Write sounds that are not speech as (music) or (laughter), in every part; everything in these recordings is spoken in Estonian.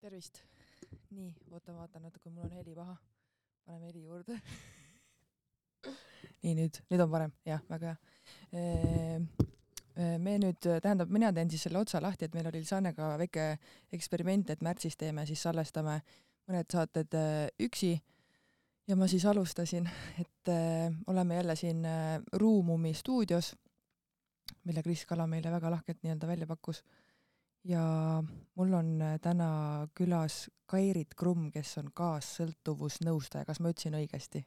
tervist. nii, oota, vaatan natuke, mul on heli paha. paneme heli juurde nii nüüd, nüüd on parem, jah, väga hea. me nüüd, tähendab, mina teen siis selle otsa lahti, et meil oli Lisanega väike eksperiment, et märtsis teeme, siis salvestame mõned saated üksi. ja ma siis alustasin, et oleme jälle siin Ruumumi stuudios, mille Kris Kala meile väga lahkelt nii-öelda välja pakkus ja mul on täna külas Kairit Krumm, kes on kaassõltuvusnõustaja, kas ma ütlesin õigesti?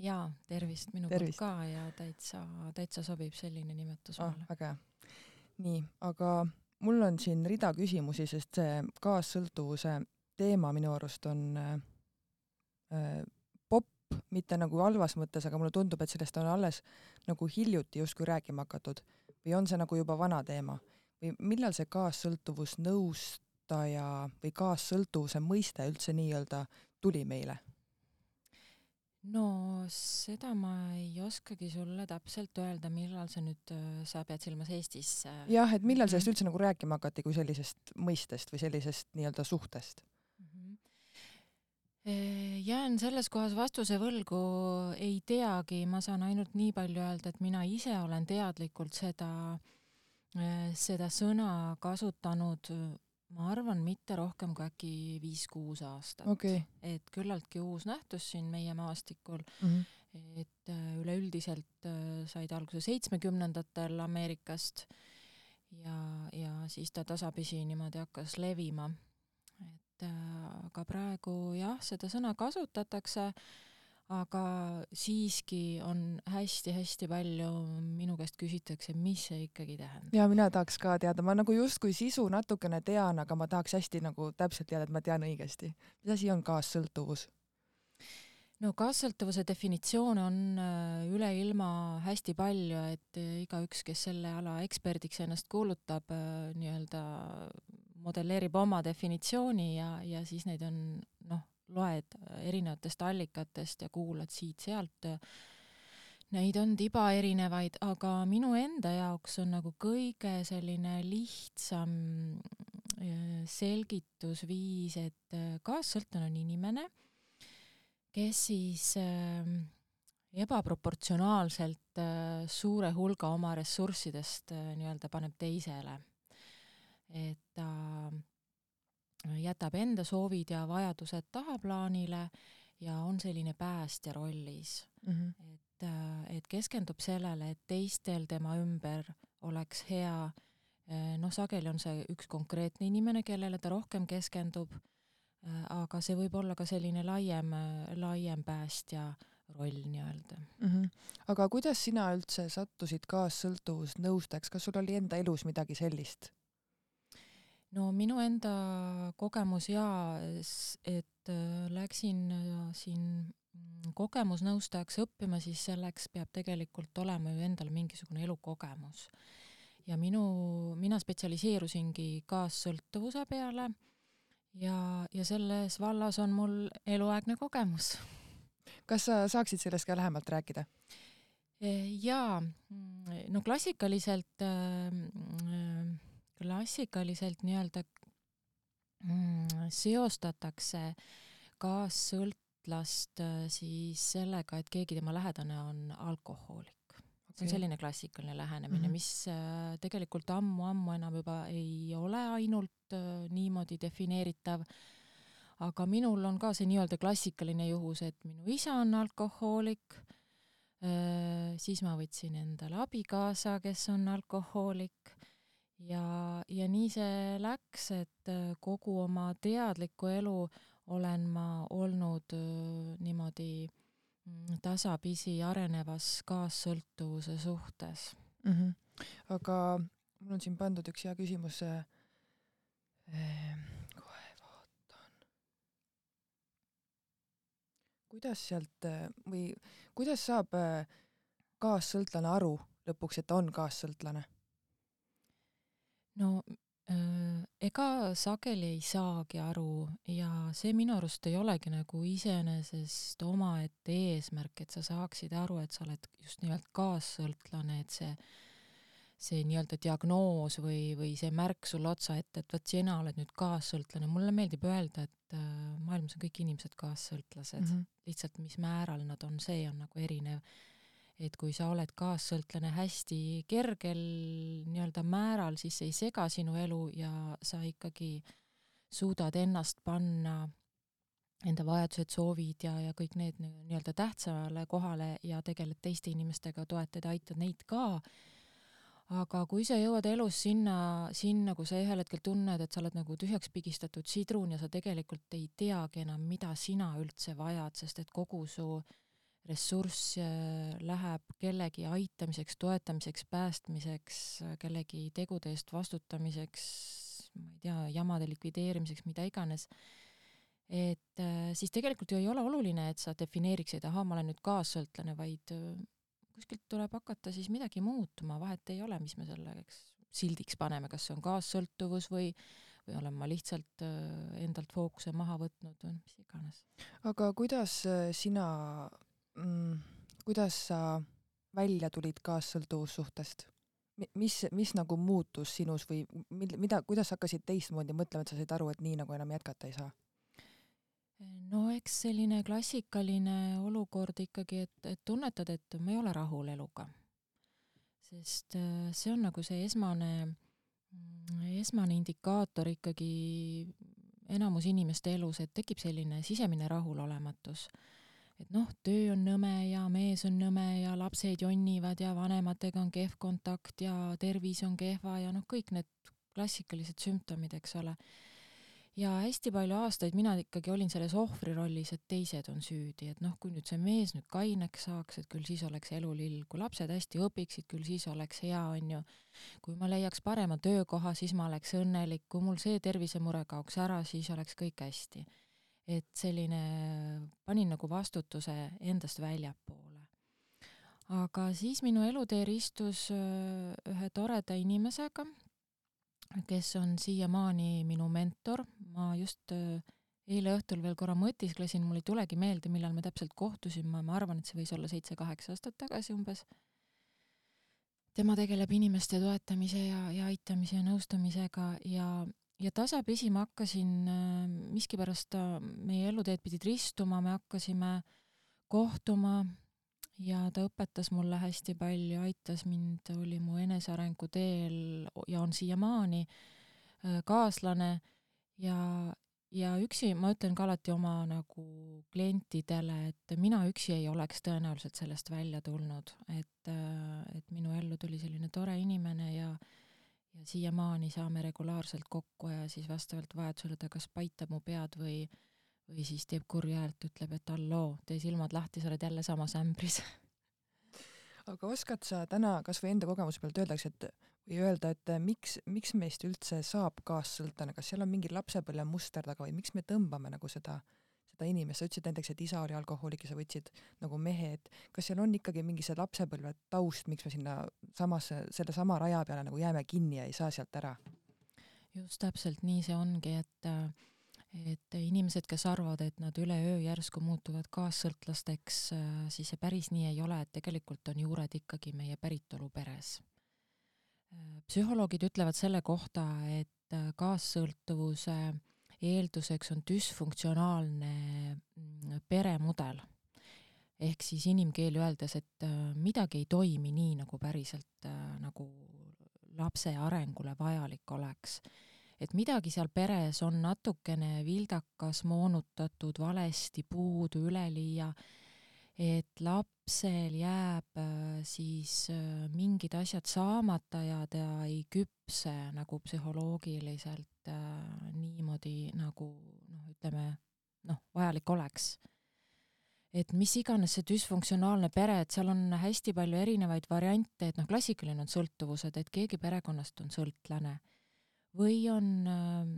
jaa, tervist minu poolt ka ja täitsa, täitsa sobib selline nimetus ah, mulle. väga hea. nii, aga mul on siin rida küsimusi, sest see kaassõltuvuse teema minu arust on äh, äh, popp, mitte nagu halvas mõttes, aga mulle tundub, et sellest on alles nagu hiljuti justkui rääkima hakatud või on see nagu juba vana teema või millal see kaassõltuvusnõustaja või kaassõltuvuse mõiste üldse nii-öelda tuli meile? no seda ma ei oskagi sulle täpselt öelda, millal see nüüd, äh, sa pead silmas Eestis? Äh, jah, et millal sellest mhm. üldse nagu rääkima hakati kui sellisest mõistest või sellisest nii-öelda suhtest? Mhm. Äh, jään selles kohas vastuse võlgu, ei teagi, ma saan ainult nii palju öelda, et mina ise olen teadlikult seda äh, Äh, seda sõna kasutanud, ma arvan, mitte rohkem kui äkki viis-kuus aastat okay.. et küllaltki uus nähtus siin meie maastikul mm, -hmm. et äh, üleüldiselt äh, sai ta alguse seitsmekümnendatel Ameerikast ja, ja siis ta tasapisi niimoodi hakkas levima. et aga praegu jah, seda sõna kasutatakse äh, aga siiski on hästi-hästi palju, minu käest küsitakse, mis see ikkagi tähendab. ja mina tahaks ka teada, ma nagu justkui sisu natukene tean, aga ma tahaks hästi nagu täpselt teada, et ma tean õigesti. mis asi on kaassõltuvus? no kaassõltuvuse definitsioone on äh, üle ilma hästi palju, et äh, igaüks, kes selle ala eksperdiks ennast kuulutab, äh, nii-öelda modelleerib oma definitsiooni ja, ja siis neid on noh, loed erinevatest allikatest ja kuulad siit-sealt, neid on tiba erinevaid, aga minu enda jaoks on nagu kõige selline lihtsam äh, selgitusviis, et äh, kaassõltlane on inimene, kes siis äh, ebaproportsionaalselt suure hulga oma ressurssidest nii-öelda paneb teisele. et ta jätab enda soovid ja vajadused tahaplaanile ja on selline päästja rollis mm. -hmm. et, äh, et keskendub sellele, et teistel tema ümber oleks hea, äh, noh, sageli on see üks konkreetne inimene, kellele ta rohkem keskendub, äh, aga see võib olla ka selline laiem, laiem päästja roll nii-öelda mm. -hmm. aga kuidas sina üldse sattusid kaassõltuvusnõustajaks, kas sul oli enda elus midagi sellist? No minu enda kogemus jaa, et äh, läksin äh, siin mm, kogemusnõustajaks õppima, siis selleks peab tegelikult olema ju endal mingisugune elukogemus. ja minu, mina spetsialiseerusingi kaassõltuvuse peale ja, ja selles vallas on mul eluaegne kogemus. kas sa saaksid sellest ka lähemalt rääkida? jaa, mm, no klassikaliselt äh, äh klassikaliselt nii-öelda mm, seostatakse kaassõltlast äh, siis sellega, et keegi tema lähedane on alkohoolik. Okay.. see on selline klassikaline lähenemine mm, -hmm. mis äh, tegelikult ammu-ammu enam juba ei ole ainult äh, niimoodi defineeritav, aga minul on ka see nii-öelda klassikaline juhus, et minu isa on alkohoolik, siis ma võtsin endale abikaasa, kes on alkohoolik ja, ja nii see läks, et äh, kogu oma teadlikku elu olen ma olnud äh, niimoodi mm, tasapisi arenevas kaassõltuvuse suhtes mm. -hmm. aga mul on siin pandud üks hea küsimus äh,. kohe vaatan. kuidas sealt või kuidas saab kaassõltlane aru lõpuks, et ta on kaassõltlane? No äh, ega sageli ei saagi aru ja see minu arust ei olegi nagu iseenesest omaette eesmärk, et sa saaksid aru, et sa oled just nimelt kaassõltlane, et see, see nii-öelda diagnoos või, või see märk sulle otsa ette, et vot sina oled nüüd kaassõltlane, mulle meeldib öelda, et äh, maailmas on kõik inimesed kaassõltlased mm, -hmm. lihtsalt mis määral nad on, see on nagu erinev. Et kui sa oled kaassõltlane hästi kergel nii-öelda määral, siis see ei sega sinu elu ja sa ikkagi suudad ennast panna enda vajadused, soovid ja, ja kõik need nii-öelda tähtsamale kohale ja tegeled teiste inimestega, toetad ja aitad neid ka. Aga kui sa jõuad elus sinna, sinna, kui sa ühel hetkel tunned, et sa oled nagu tühjaks pigistatud sidrun ja sa tegelikult ei teagi enam, mida sina üldse vajad, sest et kogu su ressurss äh, läheb kellegi aitamiseks, toetamiseks, päästmiseks, kellegi tegude eest vastutamiseks, ma ei tea, jamade likvideerimiseks, mida iganes, et äh, siis tegelikult ju ei ole oluline, et sa defineeriksid, ahah, ma olen nüüd kaassõltlane, vaid äh, kuskilt tuleb hakata siis midagi muutuma, vahet ei ole, mis me selleks sildiks paneme, kas see on kaassõltuvus või, või olen ma lihtsalt äh, endalt fookuse maha võtnud või mis iganes. aga kuidas äh, sina mm,, kuidas sa välja tulid kaassõltuvussuhtest? mis, mis nagu muutus sinus või mida, kuidas hakkasid teistmoodi mõtlema, et sa said aru, et nii nagu enam jätkata ei saa? no eks selline klassikaline olukord ikkagi, et, et tunnetad, et ma ei ole rahul eluga. sest äh, see on nagu see esmane, mm, esmane indikaator ikkagi enamus inimeste elus, et tekib selline sisemine rahulolematus. Et noh, töö on nõme ja mees on nõme ja lapsed jonnivad ja vanematega on kehv kontakt ja tervis on kehva ja noh, kõik need klassikalised sümptomid, eks ole ja hästi palju aastaid mina ikkagi olin selles ohvri rollis, et teised on süüdi, et noh, kui nüüd see mees nüüd kaineks saaks, et küll siis oleks elu lill, kui lapsed hästi õpiksid, küll siis oleks hea, onju. kui ma leiaks parema töökoha, siis ma oleks õnnelik, kui mul see tervisemure kaoks ära, siis oleks kõik hästi. Et selline, panin nagu vastutuse endast väljapoole. aga siis minu elutee ristus ühe toreda inimesega, kes on siiamaani minu mentor, ma just äh, eile õhtul veel korra mõtisklesin, mul ei tulegi meelde, millal me täpselt kohtusime, ma arvan, et see võis olla seitse-kaheksa aastat tagasi umbes. tema tegeleb inimeste toetamise ja, ja aitamise ja nõustamisega ja, ja tasapisi ma hakkasin äh, miskipärast meie eluteed pidid ristuma, me hakkasime kohtuma ja ta õpetas mulle hästi palju, aitas mind, oli mu enesearengu teel ja on siiamaani äh, kaaslane. Ja, ja üksi, ma ütlen ka alati oma nagu klientidele, et mina üksi ei oleks tõenäoliselt sellest välja tulnud, et, äh, et minu ellu tuli selline tore inimene ja ja siiamaani saame regulaarselt kokku ja siis vastavalt vajadusele ta kas paitab mu pead või või siis teeb kurja häält, ütleb, et halloo, tee silmad lahti, sa oled jälle samas ämbris. Aga oskad sa täna kasvõi enda kogemuse pealt öeldaks, et või öelda, et miks, miks meist üldse saab kaassõltlane, kas seal on mingi lapsepõlve muster taga või miks me tõmbame nagu seda, seda inimest, sa ütlesid näiteks, et isa oli alkohoolik ja sa võtsid nagu mehe, et kas seal on ikkagi mingi see lapsepõlve taust, miks me sinna samasse, selle sama raja peale nagu jääme kinni ja ei saa sealt ära? just täpselt nii see ongi, et äh, et inimesed, kes arvavad, et nad üleöö järsku muutuvad kaassõltlasteks, äh, siis see päris nii ei ole, et tegelikult on juured ikkagi meie päritoluperes. Äh, psühholoogid ütlevad selle kohta, et äh, kaassõltuvuse eelduseks on düsfunktsionaalne mm, peremudel. ehk siis inimkeeli öeldes, et midagi ei toimi nii, nagu päriselt nagu lapse arengule vajalik oleks. Et midagi seal peres on natukene vildakas, moonutatud, valesti, puudu, üleliia, et lapsel jääb äh, siis äh, mingid asjad saamata ja ta ei küpse nagu psühholoogiliselt äh, niimoodi, nagu noh, ütleme noh, vajalik oleks et mis iganes see düsfunktsionaalne pere, et seal on hästi palju erinevaid variante, et noh, klassikaline on sõltuvused, et keegi perekonnast on sõltlane või on äh,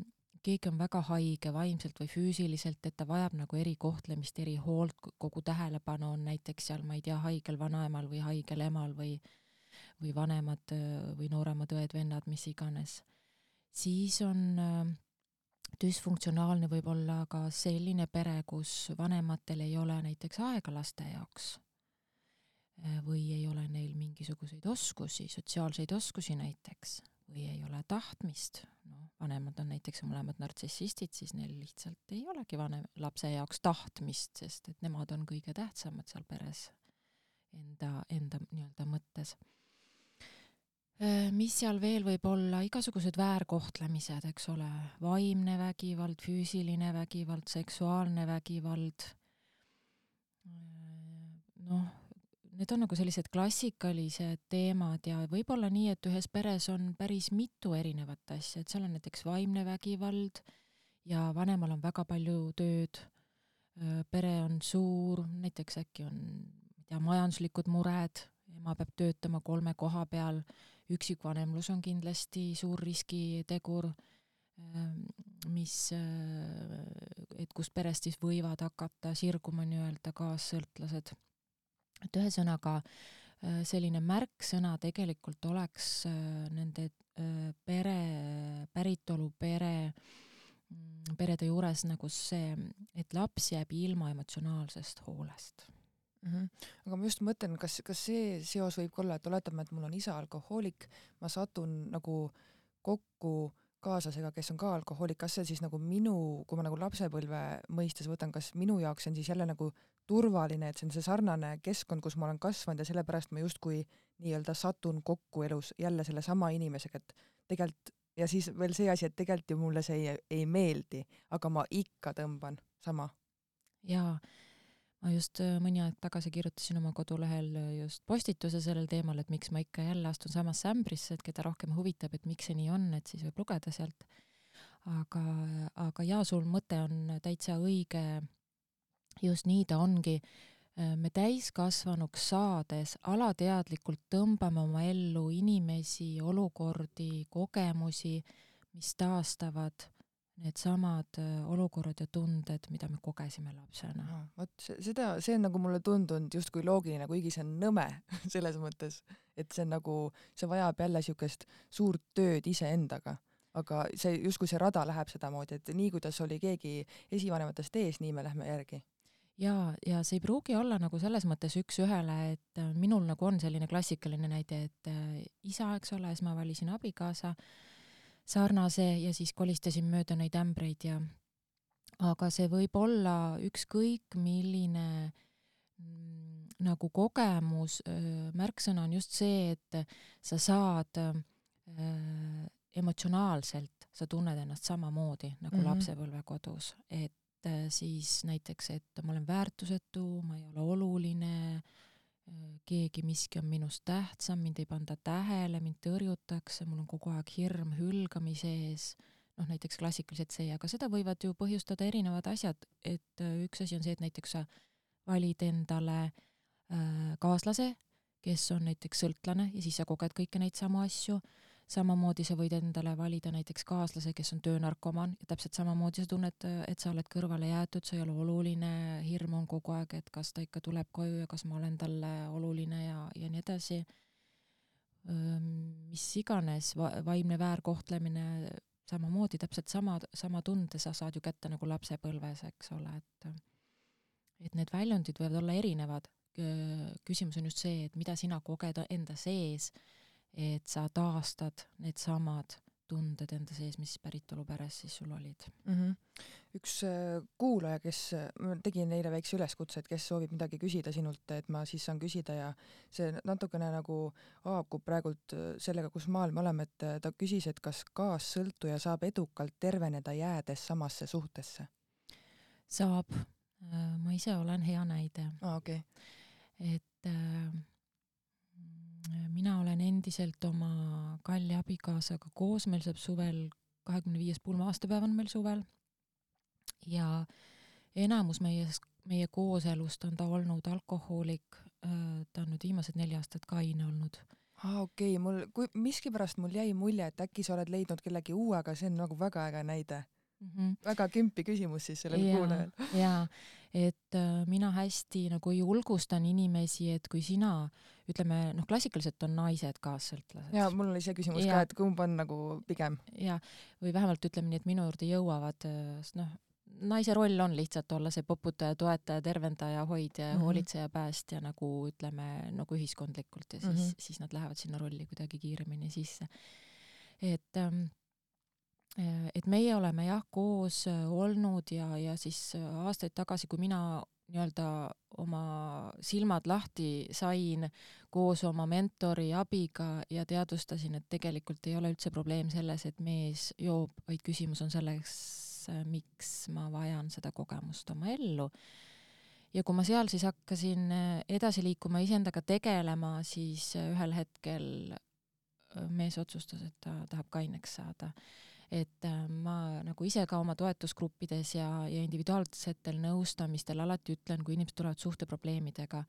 keegi on väga haige vaimselt või füüsiliselt, et ta vajab nagu erikohtlemist, erihoolt, kogu tähelepanu on näiteks seal, ma ei tea, haigel vanaemal või haigel emal või või vanemad äh, või nooremad õed-vennad, mis iganes. Siis on äh, düsfunktsionaalne võib olla ka selline pere, kus vanematel ei ole näiteks aega laste jaoks äh, või ei ole neil mingisuguseid oskusi, sotsiaalseid oskusi näiteks, või ei ole tahtmist, noh, vanemad on näiteks mõlemad nartsissistid, siis neil lihtsalt ei olegi vanem, lapse jaoks tahtmist, sest et nemad on kõige tähtsamad seal peres enda, enda nii-öelda mõttes mis seal veel võib olla, igasugused väärkohtlemised, eks ole, vaimne vägivald, füüsiline vägivald, seksuaalne vägivald. noh, need on nagu sellised klassikalised teemad ja võib-olla nii, et ühes peres on päris mitu erinevat asja, et seal on näiteks vaimne vägivald ja vanemal on väga palju tööd. pere on suur, näiteks äkki on, ma ei tea, majanduslikud mured, ema peab töötama kolme koha peal üksikvanemlus on kindlasti suur riskitegur, ähm, mis, äh, et kust perest siis võivad hakata sirguma nii-öelda kaassõltlased. et ühesõnaga äh, selline märksõna tegelikult oleks äh, nende pere, päritolu pere, mm, perede juures nagu see, et laps jääb ilma emotsionaalsest hoolest mm. -hmm. aga ma just mõtlen, kas, kas see seos võib ka olla, et oletame, et mul on isa alkohoolik, ma satun nagu kokku kaaslasega, kes on ka alkohoolik, kas see siis nagu minu, kui ma nagu lapsepõlve mõistes võtan, kas minu jaoks on siis jälle nagu turvaline, et see on see sarnane keskkond, kus ma olen kasvanud ja sellepärast ma justkui nii-öelda satun kokku elus jälle sellesama inimesega, et tegelikult ja siis veel see asi, et tegelikult ju mulle see ei, ei meeldi, aga ma ikka tõmban sama. jaa ma just äh, mõni aeg tagasi kirjutasin oma kodulehel äh, just postituse sellel teemal, et miks ma ikka jälle astun samasse ämbrisse, et keda rohkem huvitab, et miks see nii on, et siis võib lugeda sealt. aga, aga jaa, sul mõte on täitsa õige. just nii ta ongi. Äh, me täiskasvanuks saades alateadlikult tõmbame oma ellu inimesi, olukordi, kogemusi, mis taastavad needsamad äh, olukorrad ja tunded, mida me kogesime lapsena. vot seda, see on nagu mulle tundunud justkui loogiline, kuigi see on nõme (laughs) selles mõttes, et see on nagu, see vajab jälle siukest suurt tööd iseendaga. Aga see justkui see rada läheb sedamoodi, et nii kuidas oli keegi esivanematest ees, nii me lähme järgi. Ja, ja see ei pruugi olla nagu selles mõttes üks-ühele, et äh, minul nagu on selline klassikaline näide, et äh, isa, eks ole, siis ma valisin abikaasa. äh, sarnase ja siis kolistasin mööda neid ämbreid ja aga see võib olla ükskõik milline mm, nagu kogemus, märksõna on just see, et sa saad äh, emotsionaalselt, sa tunned ennast samamoodi nagu mm -hmm. lapsepõlvekodus, et siis näiteks, et ma olen väärtusetu, ma ei ole oluline äh,, keegi, miski on minust tähtsam, mind ei panda tähele, mind tõrjutakse, mul on kogu aeg hirm hülgamise ees, noh näiteks klassikaliselt see, aga seda võivad ju põhjustada erinevad asjad, et äh, üks asi on see, et näiteks sa valid endale äh, kaaslase, kes on näiteks sõltlane ja siis sa koged kõiki neid samu asju samamoodi sa võid endale valida näiteks kaaslase, kes on töönarkomaan ja täpselt samamoodi sa tunned, et sa oled kõrvale jäetud, sa ei ole oluline, hirm on kogu aeg, et kas ta ikka tuleb koju ja kas ma olen talle oluline ja, ja nii edasi. mis iganes va, vaimne väärkohtlemine, samamoodi täpselt sama, sama tunde sa saad ju kätte nagu lapsepõlves, eks ole, et et need väljundid võivad olla erinevad. küsimus on just see, et mida sina koged enda sees et sa taastad needsamad tunded enda sees, mis päritoluperes siis sul olid mm. -hmm. üks äh, kuulaja, kes, ma tegin eile väikse üleskutse, et kes soovib midagi küsida sinult, et ma siis saan küsida ja see natukene nagu haakub praegult äh, sellega, kus maal me oleme, et äh, ta küsis, et kas kaassõltuja saab edukalt terveneda, jäädes samasse suhtesse? saab. ma ise olen hea näide. aa, okei okay.. et äh, mina olen endiselt oma kalli abikaasaga koos, meil saab suvel, kahekümne viies pulma aastapäev on meil suvel ja enamus meie, meie kooselust on ta olnud alkohoolik, äh, ta on nüüd viimased neli aastat kaine olnud. aa ah, okei okay., mul, kui miskipärast mul jäi mulje, et äkki sa oled leidnud kellegi uue, aga see on nagu väga äge näide mm. -hmm. väga kümpi küsimus siis sellel kuulajal. jaa, et äh, mina hästi nagu julgustan inimesi, et kui sina ütleme noh, klassikaliselt on naised kaassõltlased. ja mul oli see küsimus ja, ka, et kumb on nagu pigem. ja, või vähemalt ütleme nii, et minu juurde jõuavad, äh, noh, naise roll on lihtsalt olla see poputaja, toetaja, tervendaja, hoidja ja mm -hmm. hoolitseja, päästja nagu ütleme nagu ühiskondlikult ja siis mm, -hmm. siis nad lähevad sinna rolli kuidagi kiiremini sisse. et ähm, äh, et meie oleme jah koos äh, olnud ja, ja siis äh, aastaid tagasi, kui mina nii-öelda oma silmad lahti sain koos oma mentori abiga ja teadvustasin, et tegelikult ei ole üldse probleem selles, et mees joob, vaid küsimus on selles, Äh, miks ma vajan seda kogemust oma ellu. ja kui ma seal siis hakkasin äh, edasi liikuma, iseendaga tegelema, siis äh, ühel hetkel mees otsustas, et ta tahab kaineks saada. Et ma nagu ise ka oma toetusgruppides ja, ja individuaalsetel nõustamistel alati ütlen, kui inimesed tulevad suhteprobleemidega,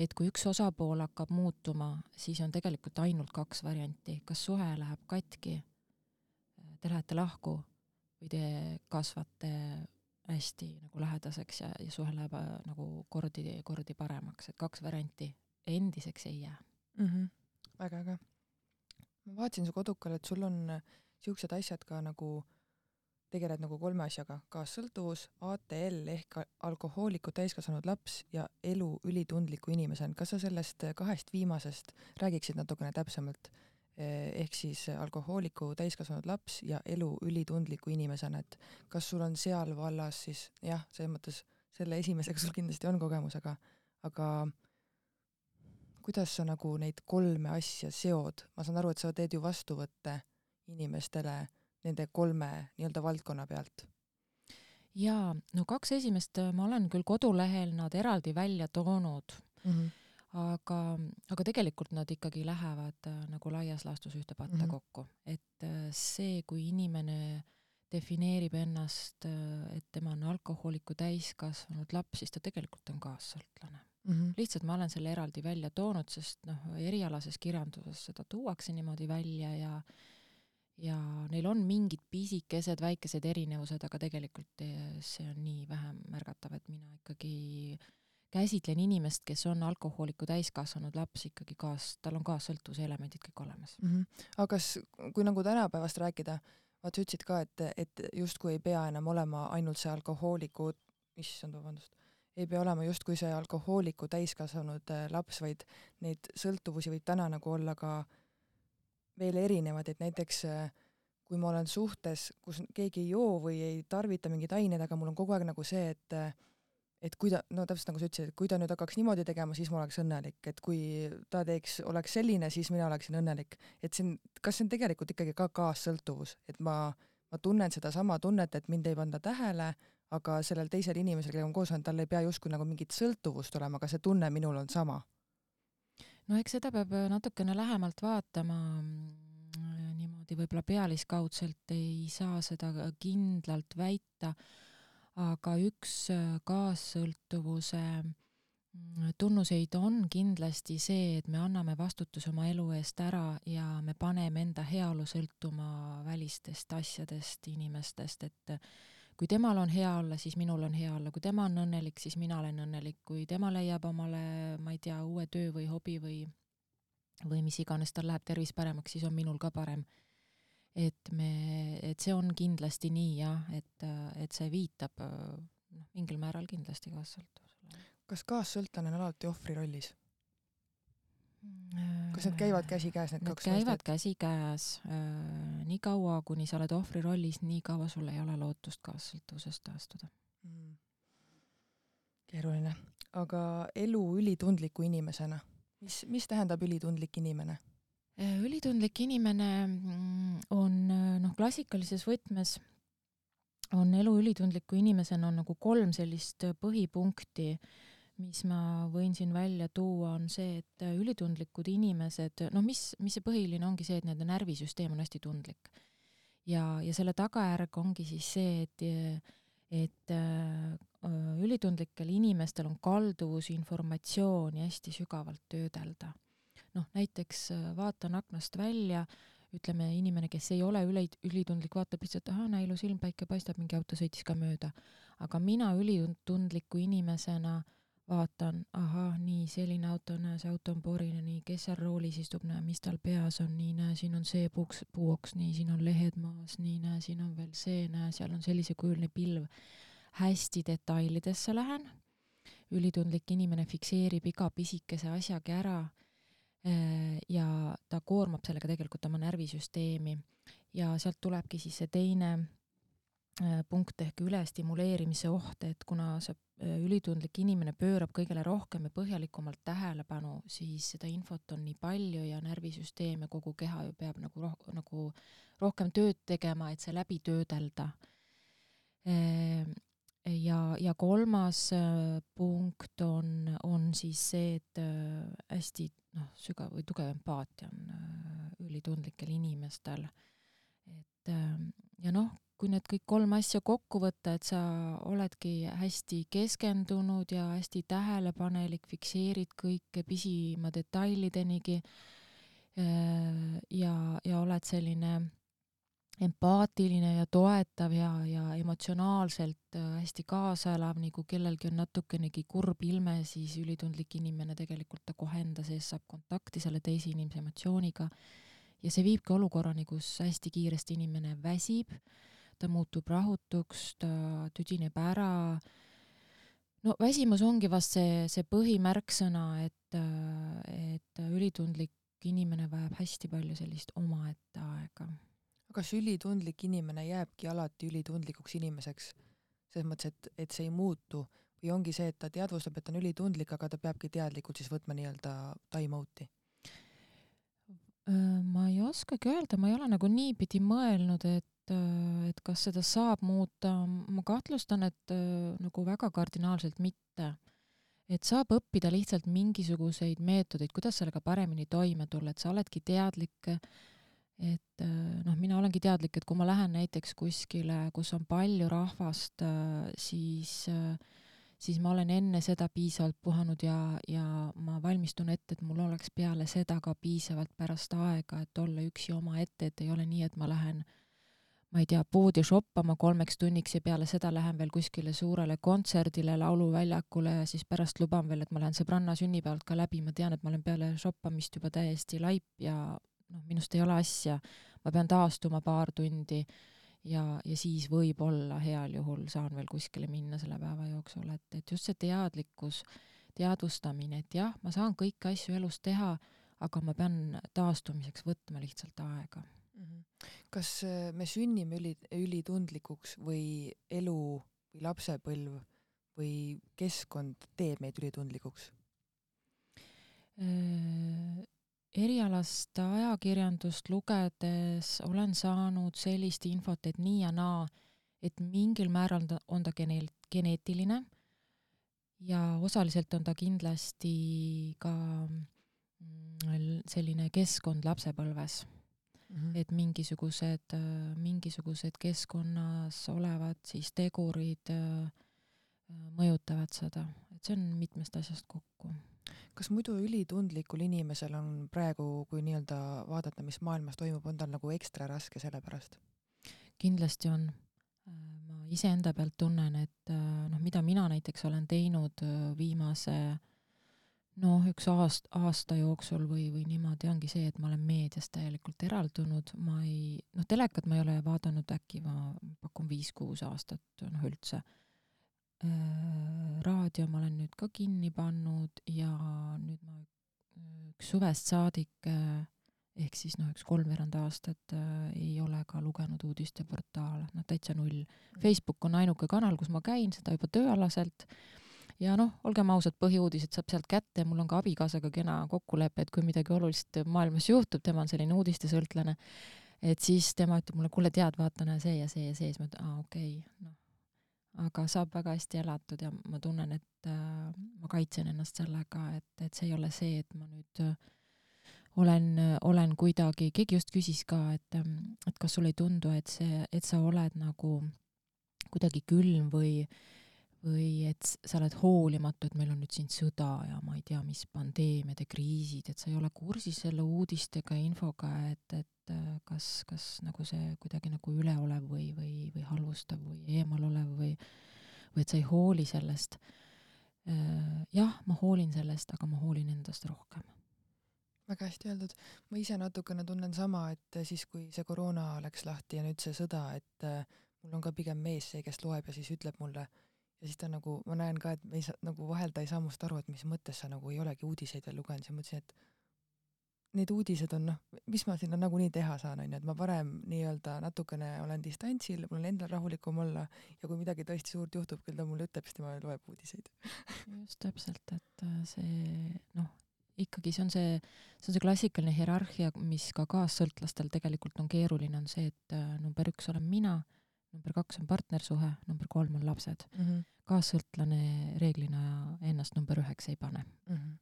et kui üks osapool hakkab muutuma, siis on tegelikult ainult kaks varianti, kas suhe läheb katki, te lähete lahku või te kasvate hästi nagu lähedaseks ja, ja suhe läheb äh, nagu kordi, kordi paremaks, et kaks varianti endiseks ei jää mm. -hmm. väga äge. ma vaatasin su kodukal, et sul on äh, siuksed asjad ka nagu, tegeled nagu kolme asjaga, kaassõltuvus, ATL ehk alkohooliku täiskasvanud laps ja elu ülitundliku inimesena. kas sa sellest kahest viimasest räägiksid natukene täpsemalt? Eh, ehk siis alkohooliku täiskasvanud laps ja elu ülitundliku inimesena, et kas sul on seal vallas siis jah, selles mõttes selle esimesega sul kindlasti on kogemus, aga, aga kuidas sa nagu neid kolme asja seod, ma saan aru, et sa teed ju vastuvõtte inimestele nende kolme nii-öelda valdkonna pealt? jaa, no kaks esimest ma olen küll kodulehel nad eraldi välja toonud mm. -hmm aga, aga tegelikult nad ikkagi lähevad äh, nagu laias laastus ühte patta mm -hmm. kokku, et äh, see, kui inimene defineerib ennast, äh, et tema on alkohooliku täiskasvanud laps, siis ta tegelikult on kaassõltlane mm. -hmm. lihtsalt ma olen selle eraldi välja toonud, sest noh, erialases kirjanduses seda tuuakse niimoodi välja ja ja neil on mingid pisikesed väikesed erinevused, aga tegelikult see on nii vähe märgatav, et mina ikkagi äh, käsitlen inimest, kes on alkohooliku täiskasvanud laps ikkagi kaas, tal on kaassõltuvuse elemendid kõik olemas mm. -hmm. aga kas, kui nagu tänapäevast rääkida, vaat sa ütlesid ka, et, et justkui ei pea enam olema ainult see alkohooliku, issand, vabandust, ei pea olema justkui see alkohooliku täiskasvanud äh, laps, vaid neid sõltuvusi võib täna nagu olla ka veel erinevaid, et näiteks äh, kui ma olen suhtes, kus keegi ei joo või ei tarvita mingeid aineid, aga mul on kogu aeg nagu see, et äh, et kui ta, no täpselt nagu sa ütlesid, et kui ta nüüd hakkaks niimoodi tegema, siis ma oleks õnnelik, et kui ta teeks, oleks selline, siis mina oleksin õnnelik. et see on, kas see on tegelikult ikkagi ka kaassõltuvus, et ma, ma tunnen sedasama tunnet, et mind ei panda tähele, aga sellel teisel inimesel, kellega ma koos olen, tal ei pea justkui nagu mingit sõltuvust olema, aga see tunne minul on sama. No eks seda peab natukene lähemalt vaatama, mm, niimoodi võib-olla pealiskaudselt ei saa seda kindlalt väita. Aga üks äh, kaassõltuvuse mm, tunnuseid on kindlasti see, et me anname vastutuse oma elu eest ära ja me paneme enda heaolu sõltuma välistest asjadest, inimestest, et kui temal on hea olla, siis minul on hea olla, kui tema on õnnelik, siis mina olen õnnelik, kui tema leiab omale, ma ei tea, uue töö või hobi või või mis iganes, tal läheb tervis paremaks, siis on minul ka parem et me, et see on kindlasti nii jah, et, et see viitab noh, mingil määral kindlasti kaassõltuvusele. kas kaassõltlane on alati ohvri rollis? Kas need käivad käsikäes, need kaks mõistet? käivad käsikäes äh,. nii kaua, kuni sa oled ohvri rollis, nii kaua sul ei ole lootust kaassõltuvusest taastuda mm.. keeruline. aga elu ülitundliku inimesena, mis, mis tähendab ülitundlik inimene? Äh, ülitundlik inimene mm, on äh, noh, klassikalises võtmes on elu ülitundliku inimesena on nagu kolm sellist äh, põhipunkti, mis ma võin siin välja tuua, on see, et ülitundlikud inimesed, noh, mis, mis see põhiline ongi see, et nende närvisüsteem on hästi tundlik. ja, ja selle tagajärg ongi siis see, et, et ülitundlikel inimestel on kalduvus informatsiooni hästi sügavalt töödelda noh, näiteks äh, vaatan aknast välja, ütleme, inimene, kes ei ole üle, ülitundlik, vaatab lihtsalt, ahah, näe, ilus ilm, päike paistab, mingi auto sõitis ka mööda. aga mina ülitundliku inimesena vaatan, ahah, nii, selline auto, näe, see auto on porine, nii, kes seal roolis istub, näe, mis tal peas on, nii, näe, siin on see puuks, puuoks, nii, siin on lehed maas, nii, näe, siin on veel see, näe, seal on sellisekujuline pilv. Hästi detailidesse lähen, ülitundlik inimene fikseerib iga pisikese asjagi ära äh, ja ta koormab sellega tegelikult oma närvisüsteemi. Ja sealt tulebki siis see teine punkt ehk ülestimuleerimise oht, et kuna see äh, ülitundlik inimene pöörab kõigele rohkem ja põhjalikumalt tähelepanu, siis seda infot on nii palju ja närvisüsteem ja kogu keha ju peab nagu roh-, nagu rohkem tööd tegema, et see läbi töödelda. Äh, ja, ja kolmas punkt on, on siis see, et hästi noh, sügav või tugev empaatia on ülitundlikel inimestel. et ja noh, kui need kõik kolm asja kokku võtta, et sa oledki hästi keskendunud ja hästi tähelepanelik, fikseerid kõike pisima detailidenigi äh, ja, ja oled selline empaatiline ja toetav ja, ja emotsionaalselt äh, hästi kaasaelav, nii kui kellelgi on natukenegi kurb ilme, siis ülitundlik inimene tegelikult ta kohe enda sees saab kontakti selle teise inimese emotsiooniga. Ja see viibki olukorrani, kus hästi kiiresti inimene väsib ta muutub rahutuks, ta tüdineb ära. no väsimus ongi vast see, see põhimärksõna, et, et ülitundlik inimene vajab hästi palju sellist omaette aega. kas ülitundlik inimene jääbki alati ülitundlikuks inimeseks? selles mõttes, et, et see ei muutu või ongi see, et ta teadvustab, et ta on ülitundlik, aga ta peabki teadlikult siis võtma nii-öelda time out'i? ma ei oskagi öelda, ma ei ole nagu niipidi mõelnud, et et, et kas seda saab muuta, ma kahtlustan, et nagu väga kardinaalselt mitte. et saab õppida lihtsalt mingisuguseid meetodeid, kuidas sellega paremini toime tulla, et sa oledki teadlik, et noh, mina olengi teadlik, et kui ma lähen näiteks kuskile, kus on palju rahvast, siis siis ma olen enne seda piisavalt puhanud ja, ja ma valmistun ette, et mul oleks peale seda ka piisavalt pärast aega, et olla üksi omaette, et ei ole nii, et ma lähen äh, ma ei tea, poodi shoppama kolmeks tunniks ja peale seda lähen veel kuskile suurele kontserdile, lauluväljakule ja siis pärast luban veel, et ma lähen sõbranna sünnipäevalt ka läbi, ma tean, et ma olen peale shoppamist juba täiesti laip ja noh, minust ei ole asja. ma pean taastuma paar tundi ja, ja siis võib-olla heal juhul saan veel kuskile minna selle päeva jooksul, et, et just see teadlikkus, teadvustamine, et jah, ma saan kõiki asju elus teha, aga ma pean taastumiseks võtma lihtsalt aega kas äh, me sünnime üli, ülitundlikuks või elu või lapsepõlv või keskkond teeb meid ülitundlikuks? Äh, erialast ajakirjandust lugedes olen saanud sellist infot, et nii ja naa, et mingil määral ta, on ta gene-, geneetiline ja osaliselt on ta kindlasti ka mm, selline keskkond lapsepõlves -hmm. et mingisugused, äh, mingisugused keskkonnas olevad siis tegurid äh, äh, mõjutavad seda, et see on mitmest asjast kokku. kas muidu ülitundlikul inimesel on praegu, kui nii-öelda vaadata, mis maailmas toimub, on tal nagu ekstra raske selle pärast? kindlasti on. ma iseenda pealt tunnen, et noh, mida mina näiteks olen teinud viimase äh, noh, üks aast-, aasta jooksul või, või niimoodi ongi see, et ma olen meediast täielikult eraldunud, ma ei, noh, telekat ma ei ole vaadanud äkki, ma pakun viis-kuus aastat, noh üldse. Äh, raadio ma olen nüüd ka kinni pannud ja nüüd ma üks suvest saadik äh, ehk siis noh, üks kolmveerand aastat äh, ei ole ka lugenud uudisteportaale, noh täitsa null. Mm. Facebook on ainuke kanal, kus ma käin, seda juba tööalaselt äh,, ja noh, olgem ausad, põhiuudised saab sealt kätte, mul on ka abikaasaga kena kokkulepe, et kui midagi olulist maailmas juhtub, tema on selline uudistesõltlane, et siis tema ütleb mulle, kuule, tead, vaata, näe see ja see ja see, siis ma ütlen, aa, okei okay,, noh. aga saab väga hästi elatud ja ma tunnen, et äh, ma kaitsen ennast sellega, et, et see ei ole see, et ma nüüd äh, olen, olen kuidagi, keegi just küsis ka, et, et kas sulle ei tundu, et see, et sa oled nagu kuidagi külm või äh, või et sa oled hoolimatu, et meil on nüüd siin sõda ja ma ei tea, mis pandeemiad ja kriisid, et sa ei ole kursis selle uudistega ja infoga, et, et äh, kas, kas nagu see kuidagi nagu üleolev või, või, või halvustav või eemalolev või, või et sa ei hooli sellest. Äh, jah, ma hoolin sellest, aga ma hoolin endast rohkem väga hästi öeldud. ma ise natukene tunnen sama, et siis, kui see koroona läks lahti ja nüüd see sõda, et äh, mul on ka pigem mees see, kes loeb ja siis ütleb mulle ja siis ta nagu, ma näen ka, et me ei saa, nagu vahel ta ei saa must aru, et mis mõttes sa nagu ei olegi uudiseid veel lugenud, siis ma mõtlesin, et need uudised on noh, mis ma sinna nagunii teha saan, onju, et ma parem nii-öelda natukene olen distantsil, mul on endal rahulikum olla ja kui midagi tõesti suurt juhtub, küll ta mulle ütleb, siis tema loeb uudiseid. (laughs) just täpselt, et äh, see noh, ikkagi see on see, see on see klassikaline hierarhia, mis ka kaassõltlastel tegelikult on keeruline, on see, et äh, number üks olen mina, number kaks on partnersuhe, number kolm on lapsed mm. -hmm. Kaassõltlane reeglina ennast number üheks ei pane mm. -hmm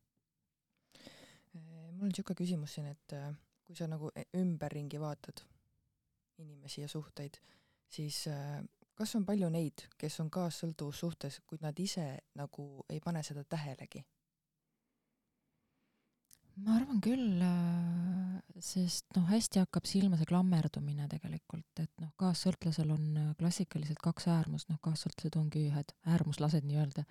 mul on niisugune küsimus siin, et äh, kui sa nagu e-, ümberringi vaatad inimesi ja suhteid, siis äh, kas on palju neid, kes on kaassõltuvussuhtes, kuid nad ise nagu ei pane seda tähelegi? Ma arvan küll, äh, sest noh, hästi hakkab silma see klammerdumine tegelikult, et noh, kaassõltlasel on klassikaliselt kaks äärmust, noh, kaassõltlased ongi ühed äärmuslased nii-öelda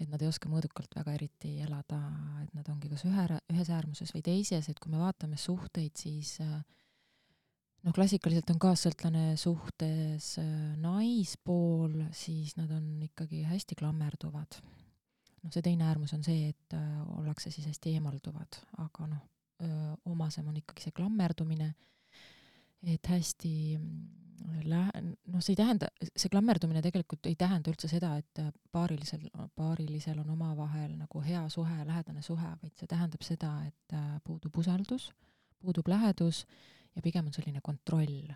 et nad ei oska mõõdukalt väga eriti elada, et nad ongi kas ühe, ühes äärmuses või teises, et kui me vaatame suhteid, siis äh, noh, klassikaliselt on kaassõltlane suhtes äh, naispool, siis nad on ikkagi hästi klammerduvad. Noh, see teine äärmus on see, et äh, ollakse siis hästi eemalduvad, aga noh, omasem on ikkagi see klammerdumine, et hästi lähe-, noh, see ei tähenda, see klammerdumine tegelikult ei tähenda üldse seda, et paarilisel, paarilisel on omavahel nagu hea suhe, lähedane suhe, vaid see tähendab seda, et äh, puudub usaldus, puudub lähedus ja pigem on selline kontroll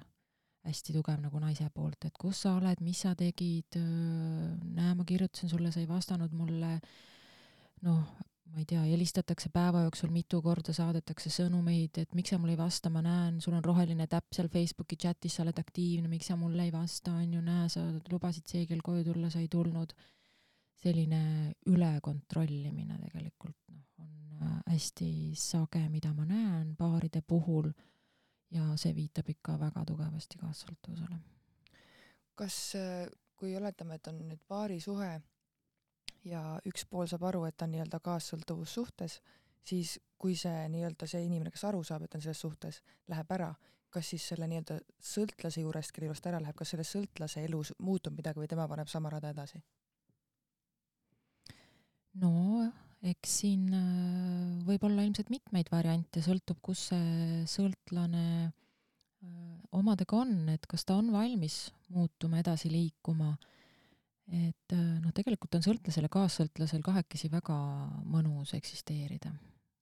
hästi tugev nagu naise poolt, et kus sa oled, mis sa tegid, näe, ma kirjutasin sulle, sa ei vastanud mulle, noh, ma ei tea, helistatakse päeva jooksul mitu korda, saadetakse sõnumeid, et miks sa mulle ei vasta, ma näen, sul on roheline täpp seal Facebooki chatis, sa oled aktiivne, miks sa mulle ei vasta, on ju, näe, sa lubasid see kell koju tulla, sa ei tulnud. selline ülekontrollimine tegelikult noh, on äh, hästi sage, mida ma näen paaride puhul ja see viitab ikka väga tugevasti kaassõltuvusele. kas, äh, kui oletame, et on nüüd paarisuhe ja üks pool saab aru, et ta on nii-öelda kaassõltuvussuhtes, siis kui see nii-öelda see inimene, kes aru saab, et on selles suhtes, läheb ära, kas siis selle nii-öelda sõltlase juurest, kelle juurest ära läheb, kas selle sõltlase elus muutub midagi või tema paneb sama rada edasi? no eks siin äh, võib olla ilmselt mitmeid variante, sõltub, kus see sõltlane äh, omadega on, et kas ta on valmis muutuma, edasi liikuma et äh, noh, tegelikult on sõltlasel ja kaassõltlasel kahekesi väga mõnus eksisteerida.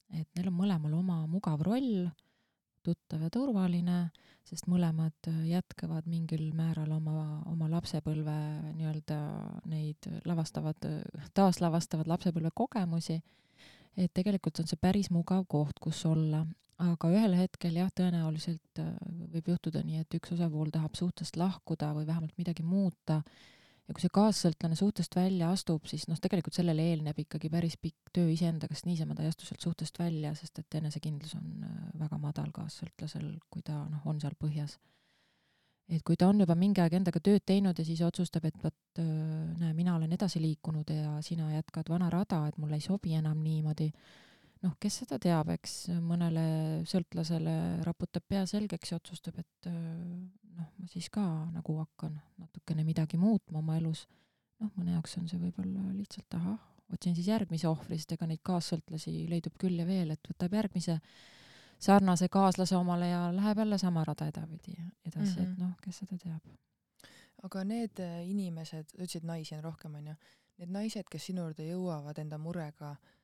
et neil on mõlemal oma mugav roll, tuttav ja turvaline, sest mõlemad äh, jätkavad mingil määral oma, oma lapsepõlve nii-öelda neid lavastavad, taaslavastavad lapsepõlve kogemusi, et tegelikult on see päris mugav koht, kus olla, aga ühel hetkel jah, tõenäoliselt äh, võib juhtuda nii, et üks osapool tahab suhtest lahkuda või vähemalt midagi muuta ja kui see kaassõltlane suhtest välja astub, siis noh, tegelikult sellele eelneb ikkagi päris pikk töö iseendaga, sest niisama ta ei astu sealt suhtest välja, sest et enesekindlus on äh, väga madal kaassõltlasel, kui ta noh, on seal põhjas. et kui ta on juba mingi aeg endaga tööd teinud ja siis otsustab, et vot äh, näe, mina olen edasi liikunud ja sina jätkad vana rada, et mulle ei sobi enam niimoodi noh, kes seda teab, eks mõnele sõltlasele raputab pea selgeks ja otsustab, et noh, ma siis ka nagu hakkan natukene midagi muutma oma elus. noh, mõne jaoks on see võib-olla lihtsalt ahah, otsin siis järgmise ohvri, sest ega neid kaassõltlasi leidub küll ja veel, et võtab järgmise sarnase kaaslase omale ja läheb jälle sama rada edapidi edasi mm, -hmm. et mhm. noh, kes seda teab. aga need inimesed, sa ütlesid naisi on rohkem, onju, need naised, kes sinu juurde jõuavad enda murega äh, Äh,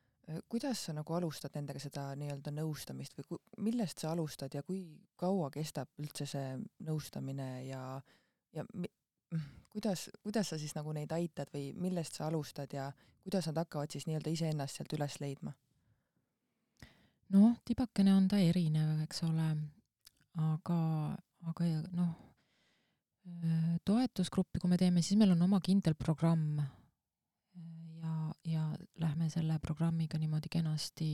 kuidas sa nagu alustad nendega seda nii-öelda nõustamist või ku, millest sa alustad ja kui kaua kestab üldse see nõustamine ja, ja mi, kuidas, kuidas sa siis nagu neid aitad või millest sa alustad ja kuidas nad hakkavad siis nii-öelda iseennast sealt üles leidma? noh, tibakene on ta erinev, eks ole, aga, aga noh, äh, toetusgruppi, kui me teeme, siis meil on oma kindel programm ja lähme selle programmiga niimoodi kenasti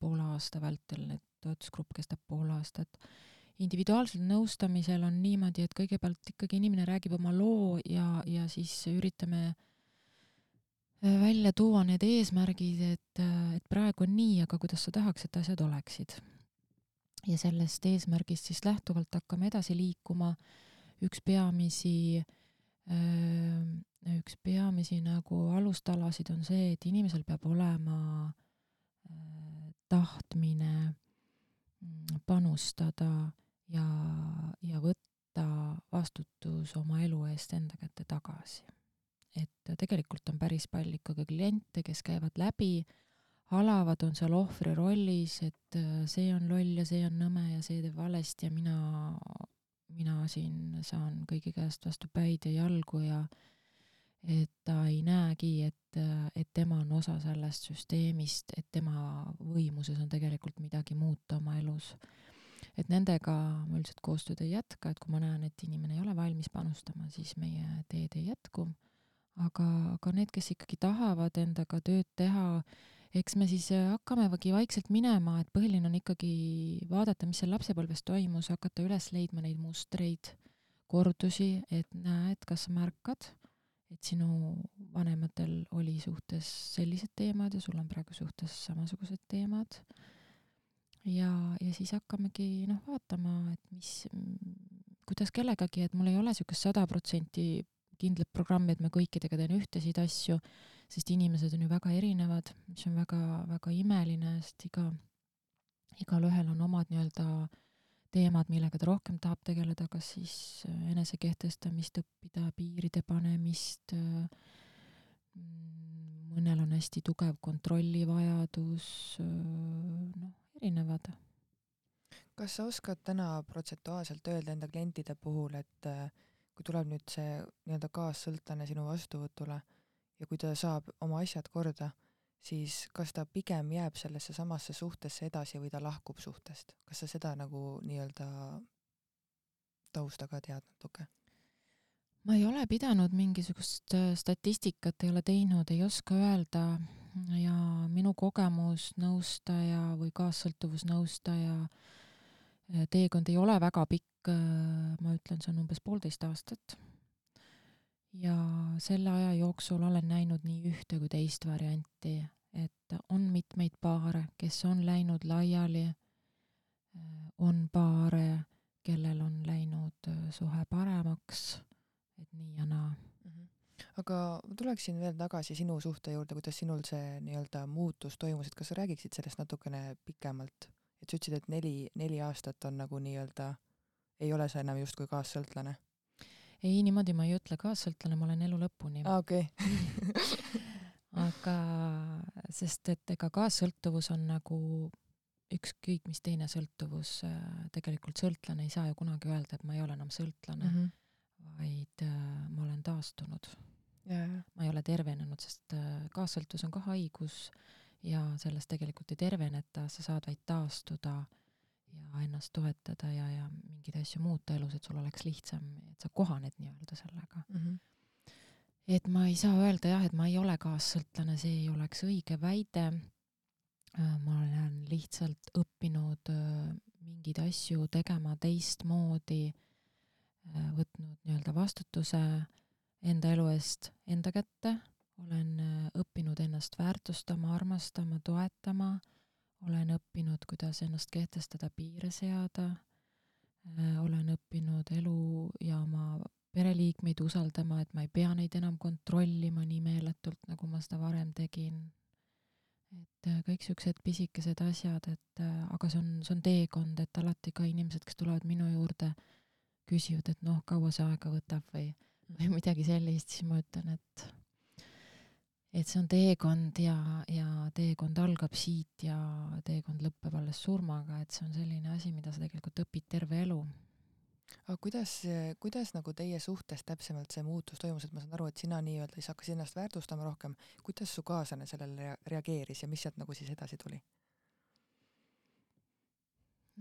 poole aasta vältel, et toetusgrupp kestab pool aastat. individuaalsel nõustamisel on niimoodi, et kõigepealt ikkagi inimene räägib oma loo ja, ja siis üritame äh, välja tuua need eesmärgid, et, äh, et praegu on nii, aga kuidas sa tahaks, et asjad oleksid. ja sellest eesmärgist siis lähtuvalt hakkame edasi liikuma üks peamisi üks peamisi nagu alustalasid on see, et inimesel peab olema tahtmine mm, panustada ja, ja võtta vastutus oma elu eest enda kätte tagasi. et tegelikult on päris palju ikkagi kliente, kes käivad läbi, halavad, on seal ohvri rollis, et see on loll ja see on nõme ja see teeb valesti ja mina mina siin saan kõigi käest vastu päid ja jalgu ja et ta ei näegi, et, et tema on osa sellest süsteemist, et tema võimuses on tegelikult midagi muuta oma elus. et nendega ma üldiselt koostööd ei jätka, et kui ma näen, et inimene ei ole valmis panustama, siis meie teed ei jätku. aga, aga need, kes ikkagi tahavad endaga tööd teha, eks me siis äh, hakkamegi vaikselt minema, et põhiline on ikkagi vaadata, mis seal lapsepõlves toimus, hakata üles leidma neid mustreid, kordusi, et näed, kas märkad, et sinu vanematel oli suhtes sellised teemad ja sul on praegu suhtes samasugused teemad. ja, ja siis hakkamegi noh, vaatama, et mis, kuidas kellegagi, et mul ei ole niisugust sada protsenti kindlat programmi, et ma kõikidega teen ühtesid asju sest inimesed on ju väga erinevad, mis on väga-väga imeline, sest iga, igalühel on omad nii-öelda teemad, millega ta rohkem tahab tegeleda, kas siis enesekehtestamist õppida, piiride panemist, mõnel on hästi tugev kontrollivajadus, noh, erinevad. kas sa oskad täna protsentuaalselt öelda enda klientide puhul, et kui tuleb nüüd see nii-öelda kaassõltlane sinu vastuvõtule, ja kui ta saab oma asjad korda, siis kas ta pigem jääb sellesse samasse suhtesse edasi või ta lahkub suhtest, kas sa seda nagu nii-öelda tausta ka tead natuke? ma ei ole pidanud mingisugust äh, statistikat, ei ole teinud, ei oska öelda ja minu kogemus nõustaja või kaassõltuvusnõustaja äh, teekond ei ole väga pikk, äh, ma ütlen, see on umbes poolteist aastat ja selle aja jooksul olen näinud nii ühte kui teist varianti, et on mitmeid paare, kes on läinud laiali, on paare, kellel on läinud äh, suhe paremaks, et nii ja naa mm. -hmm. aga tuleksin veel tagasi sinu suhte juurde, kuidas sinul see nii-öelda muutus toimus, et kas sa räägiksid sellest natukene pikemalt? Et sa ütlesid, et neli, neli aastat on nagu nii-öelda, ei ole sa enam justkui kaassõltlane ei, niimoodi ma ei ütle, kaassõltlane ma olen elu lõpuni. aa, okei okay. (laughs) aga sest et ega kaassõltuvus on nagu ükskõik mis teine sõltuvus, äh, tegelikult sõltlane ei saa ju kunagi öelda, et ma ei ole enam sõltlane mm, -hmm. vaid äh, ma olen taastunud. ma ei ole tervenenud, sest äh, kaassõltuvus on ka haigus ja sellest tegelikult ei terveneta, sa saad vaid taastuda ja ennast toetada ja, ja mingeid asju muuta elus, et sul oleks lihtsam, et sa kohaned nii-öelda sellega mm. -hmm. et ma ei saa öelda jah, et ma ei ole kaassõltlane, see ei oleks õige väide. Äh, ma olen lihtsalt õppinud äh, mingeid asju tegema teistmoodi, äh, võtnud nii-öelda vastutuse enda elu eest enda kätte, olen õppinud ennast väärtustama, armastama, toetama. Olen õppinud, kuidas ennast kehtestada, piire seada, äh, olen õppinud elu ja oma pereliikmeid usaldama, et ma ei pea neid enam kontrollima nii meeletult, nagu ma seda varem tegin. et äh, kõik siuksed pisikesed asjad, et äh, aga see on, see on teekond, et alati ka inimesed, kes tulevad minu juurde, küsivad, et noh, kaua see aega võtab või, või midagi sellist, siis ma ütlen, et et see on teekond ja, ja teekond algab siit ja teekond lõpeb alles surmaga, et see on selline asi, mida sa tegelikult õpid terve elu. aga kuidas, kuidas nagu teie suhtes täpsemalt see muutus toimus, et ma saan aru, et sina nii-öelda siis hakkasid ennast väärtustama rohkem, kuidas su kaaslane sellele reageeris ja mis sealt nagu siis edasi tuli?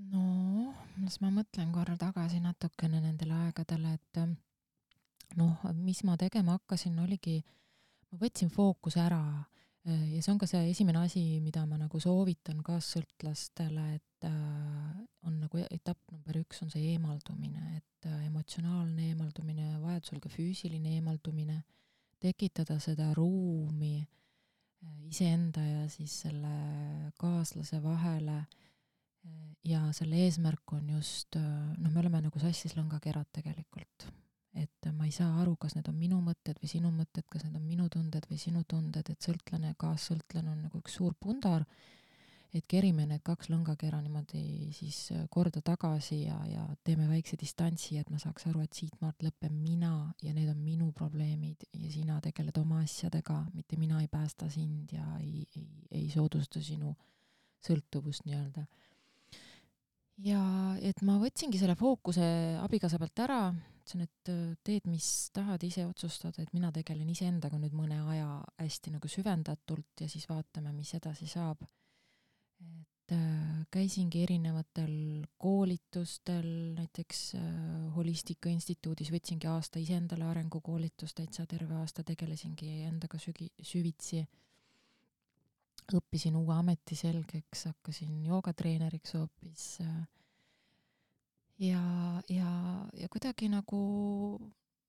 no, las ma mõtlen korra tagasi natukene nendele aegadele, et noh, mis ma tegema hakkasin, oligi äh, ma võtsin fookuse ära. Äh, ja see on ka see esimene asi, mida ma nagu soovitan kaassõltlastele, et äh, on nagu etapp number üks on see eemaldumine, et äh, emotsionaalne eemaldumine, vajadusel ka füüsiline eemaldumine, tekitada seda ruumi iseenda ja siis selle kaaslase vahele. Ja selle eesmärk on just, noh, me oleme nagu sassis lõngakerad tegelikult et ma ei saa aru, kas need on minu mõtted või sinu mõtted, kas need on minu tunded või sinu tunded, et sõltlane kaassõltlane on nagu üks suur pundar, et kerime need kaks lõngakera niimoodi siis korda tagasi ja, ja teeme väikse distantsi, et ma saaks aru, et siitmaalt lõpeb mina ja need on minu probleemid ja sina tegeled oma asjadega, mitte mina ei päästa sind ja ei, ei, ei soodusta sinu sõltuvust nii-öelda. Ja et ma võtsingi selle fookuse abikaasa pealt ära, ütlesin, et äh, teed, mis tahad, ise otsustada, et mina tegelen iseendaga nüüd mõne aja hästi nagu süvendatult ja siis vaatame, mis edasi saab. et äh, käisingi erinevatel koolitustel, näiteks äh, Holistika Instituudis võtsingi aasta iseendale arengukoolitust, täitsa terve aasta tegelesingi endaga sügi-, süvitsi õppisin uue ameti selgeks, hakkasin joogatreeneriks hoopis. Äh, ja, ja, ja kuidagi nagu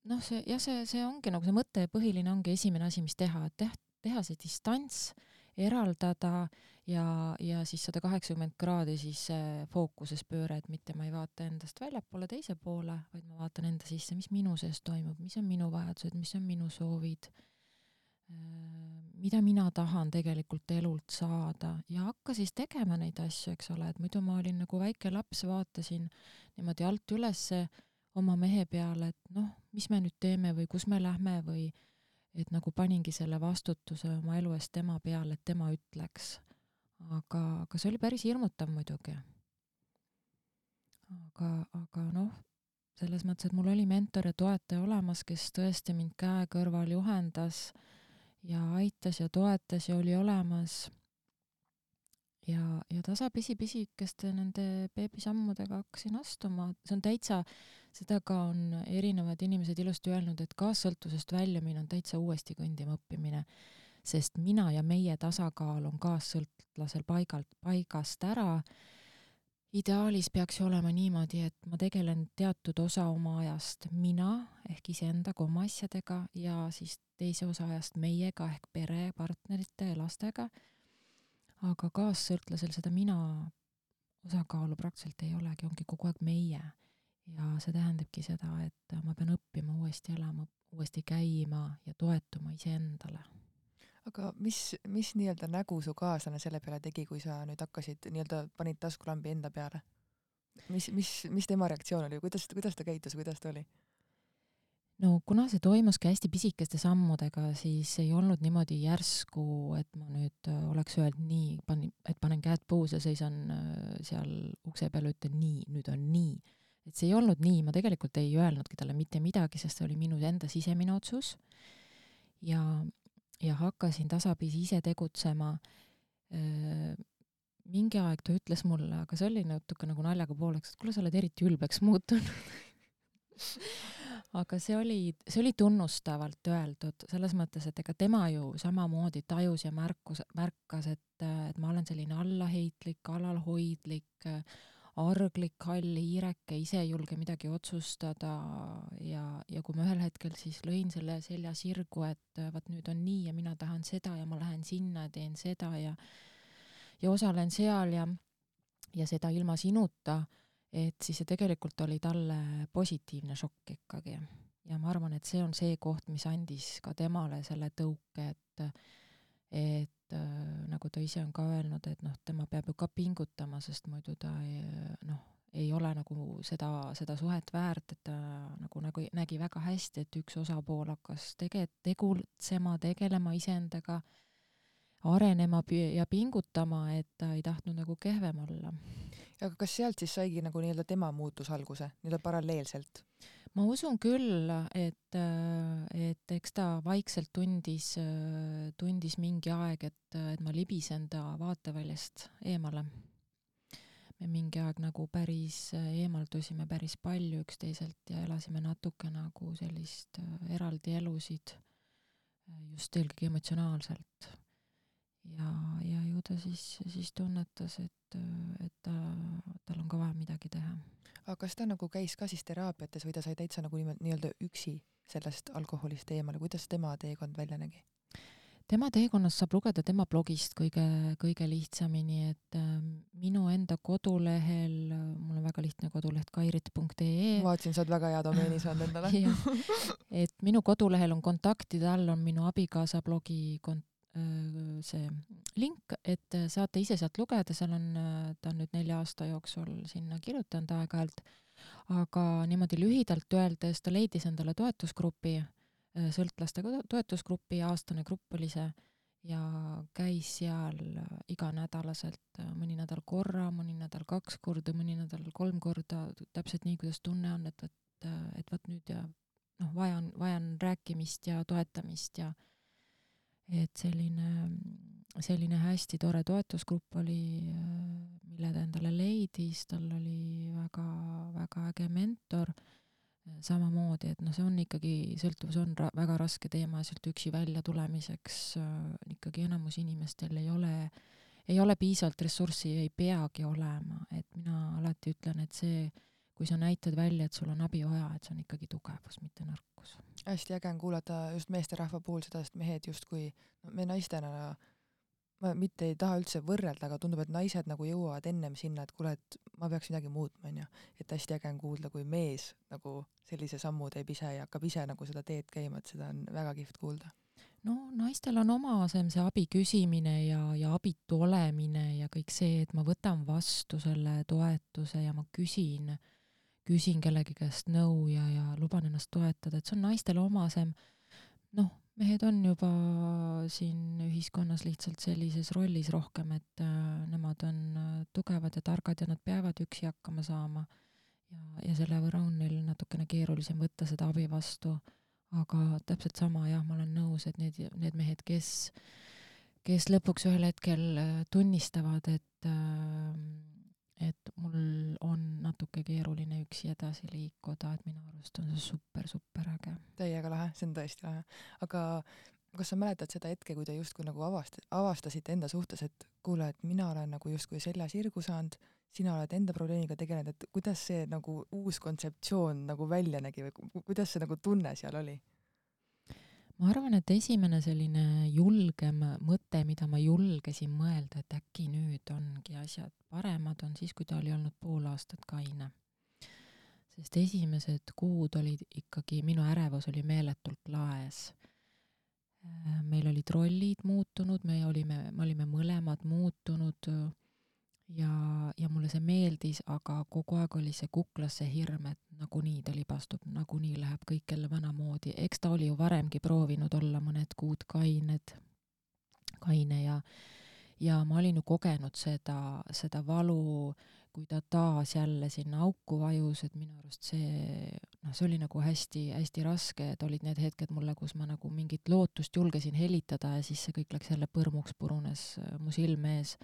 noh, see jah, see, see ongi nagu see mõte põhiline ongi esimene asi, mis teha, et teha, teha see distants, eraldada ja, ja siis sada kaheksakümmend kraadi siis fookuses pööre, et mitte ma ei vaata endast väljapoole teise poole, vaid ma vaatan enda sisse, mis minu sees toimub, mis on minu vajadused, mis on minu soovid mida mina tahan tegelikult elult saada ja hakka siis tegema neid asju, eks ole, et muidu ma olin nagu väike laps, vaatasin niimoodi alt ülesse oma mehe peale, et noh, mis me nüüd teeme või kus me lähme või et nagu paningi selle vastutuse oma elu eest tema peale, et tema ütleks. aga, aga see oli päris hirmutav muidugi. aga, aga noh, selles mõttes, et mul oli mentor ja toetaja olemas, kes tõesti mind käe kõrval juhendas ja aitas ja toetas ja oli olemas. ja, ja tasapisi pisikeste nende beebisammudega hakkasin astuma, see on täitsa, seda ka on erinevad inimesed ilusti öelnud, et kaassõltusest väljumine on täitsa uuesti kõndima õppimine, sest mina ja meie tasakaal on kaassõltlasel paigalt, paigast ära ideaalis peaks ju olema niimoodi, et ma tegelen teatud osa oma ajast mina ehk iseendaga, oma asjadega ja siis teise osa ajast meiega ehk pere, partnerite ja lastega. aga kaassõltlasel seda mina osakaalu praktiliselt ei olegi, ongi kogu aeg meie. ja see tähendabki seda, et ma pean õppima uuesti elama, uuesti käima ja toetuma iseendale aga mis, mis nii-öelda nägu su kaaslane selle peale tegi, kui sa nüüd hakkasid nii-öelda, panid taskulambi enda peale? mis, mis, mis tema reaktsioon oli, kuidas, kuidas ta käitus, kuidas ta oli? no kuna see toimuski hästi pisikeste sammudega, siis ei olnud niimoodi järsku, et ma nüüd äh, oleks öelnud nii, panin, et panen käed puus ja seisan äh, seal ukse peal ja ütlen nii, nüüd on nii. et see ei olnud nii, ma tegelikult ei öelnudki talle mitte midagi, sest see oli minu enda sisemine otsus. ja ja hakkasin tasapisi ise tegutsema. mingi aeg ta ütles mulle, aga see oli natuke nagu naljaga pooleks, et kuule, sa oled eriti ülbeks muutunud (laughs) aga see oli, see oli tunnustavalt öeldud, selles mõttes, et ega tema ju samamoodi tajus ja märkus, märkas, et, et ma olen selline allaheitlik, alalhoidlik arglik hall hiireke, ise ei julge midagi otsustada ja, ja kui ma ühel hetkel siis lõin selle selja sirgu, et vaat nüüd on nii ja mina tahan seda ja ma lähen sinna ja teen seda ja ja osalen seal ja ja seda ilma sinuta, et siis see tegelikult oli talle positiivne šokk ikkagi. ja ma arvan, et see on see koht, mis andis ka temale selle tõuke, et et äh, nagu ta ise on ka öelnud, et noh, tema peab ju ka pingutama, sest muidu ta ei, noh, ei ole nagu seda, seda suhet väärt, et ta nagu, nagu nägi väga hästi, et üks osapool hakkas tege-, tegutsema, tegelema iseendaga, arenema ja pingutama, et ta ei tahtnud nagu kehvem olla. aga kas sealt siis saigi nagu nii-öelda tema muutus alguse, nii-öelda paralleelselt? Ma usun küll, et, et eks ta vaikselt tundis, tundis mingi aeg, et, et ma libisen ta vaateväljast eemale. me mingi aeg nagu päris eemaldusime päris palju üksteiselt ja elasime natuke nagu sellist eraldi elusid, just eelkõige emotsionaalselt. Ja, ja ju ta siis, siis tunnetas, et, et ta, tal on ka vaja midagi teha aga kas ta nagu käis ka siis teraapiates või ta sai täitsa nagu nii-öelda üksi sellest alkoholist eemale, kuidas tema teekond välja nägi? tema teekonnast saab lugeda tema blogist kõige, kõige lihtsamini, et äh, minu enda kodulehel, mul on väga lihtne koduleht kairit.ee. vaatasin, sa oled väga hea domeeni saanud endale (laughs) et minu kodulehel on kontaktide all on minu abikaasa blogi kont-, see link, et saate ise sealt lugeda, seal on, ta on nüüd nelja aasta jooksul sinna kirjutanud aeg-ajalt, aga niimoodi lühidalt öeldes ta leidis endale toetusgrupi Äh, sõltlaste toetusgrupi, aastane grupp oli see, ja käis seal äh, iganädalaselt, äh, mõni nädal korra, mõni nädal kaks korda, mõni nädal kolm korda, täpselt nii, kuidas tunne on, et, et, et vot nüüd ja noh, vajan, vajan rääkimist ja toetamist ja et selline, selline hästi tore toetusgrupp oli, mille ta endale leidis, tal oli väga, väga äge mentor samamoodi, et noh, see on ikkagi, sõltuvus on ra väga raske teema, sealt üksi välja tulemiseks ikkagi enamus inimestel ei ole, ei ole piisavalt ressurssi, ei peagi olema, et mina alati ütlen, et see, kui sa näitad välja, et sul on abi vaja, et see on ikkagi tugevus, mitte nõrkus. Hästi äge on kuulata just meesterahva puhul seda, sest mehed justkui, no me naistena ma mitte ei taha üldse võrrelda, aga tundub, et naised nagu jõuavad ennem sinna, et kuule, et ma peaks midagi muutma, onju. et hästi äge on kuulda, kui mees nagu sellise sammu teeb ise ja hakkab ise nagu seda teed käima, et seda on väga kihvt kuulda. no naistel on omasem see abi küsimine ja, ja abitu olemine ja kõik see, et ma võtan vastu selle toetuse ja ma küsin, küsin kellegi käest nõu ja, ja luban ennast toetada, et see on naistele omasem. noh mehed on juba siin ühiskonnas lihtsalt sellises rollis rohkem, et äh, nemad on äh, tugevad ja targad ja nad peavad üksi hakkama saama. ja, ja selle võrra on neil natukene keerulisem võtta seda abi vastu. aga täpselt sama jah, ma olen nõus, et need, need mehed, kes, kes lõpuks ühel hetkel äh, tunnistavad, et äh, et mul on natuke keeruline üksi edasi liikuda, et minu arust on see super-super äge. täiega lahe, see on tõesti lahe. aga kas sa mäletad seda hetke, kui te justkui nagu avast-, avastasite enda suhtes, et kuule, et mina olen nagu justkui selja sirgu saanud, sina oled enda probleemiga tegelenud, et kuidas see nagu uus kontseptsioon nagu välja nägi või kuidas see nagu tunne seal oli? Ma arvan, et esimene selline julgem mõte, mida ma julgesin mõelda, et äkki nüüd ongi asjad paremad, on siis, kui ta oli olnud pool aastat kaine. sest esimesed kuud olid ikkagi, minu ärevus oli meeletult laes. meil olid rollid muutunud, me olime, me olime mõlemad muutunud ja, ja mulle see meeldis, aga kogu aeg oli see kuklas see hirm, et nagunii ta libastub, nagunii läheb kõik jälle vanamoodi. eks ta oli ju varemgi proovinud olla mõned kuud kained, kaine ja, ja ma olin ju kogenud seda, seda valu, kui ta taas jälle sinna auku vajus, et minu arust see, noh, see oli nagu hästi-hästi raske, et olid need hetked mulle, kus ma nagu mingit lootust julgesin helitada ja siis see kõik läks jälle põrmuks, purunes mu silme ees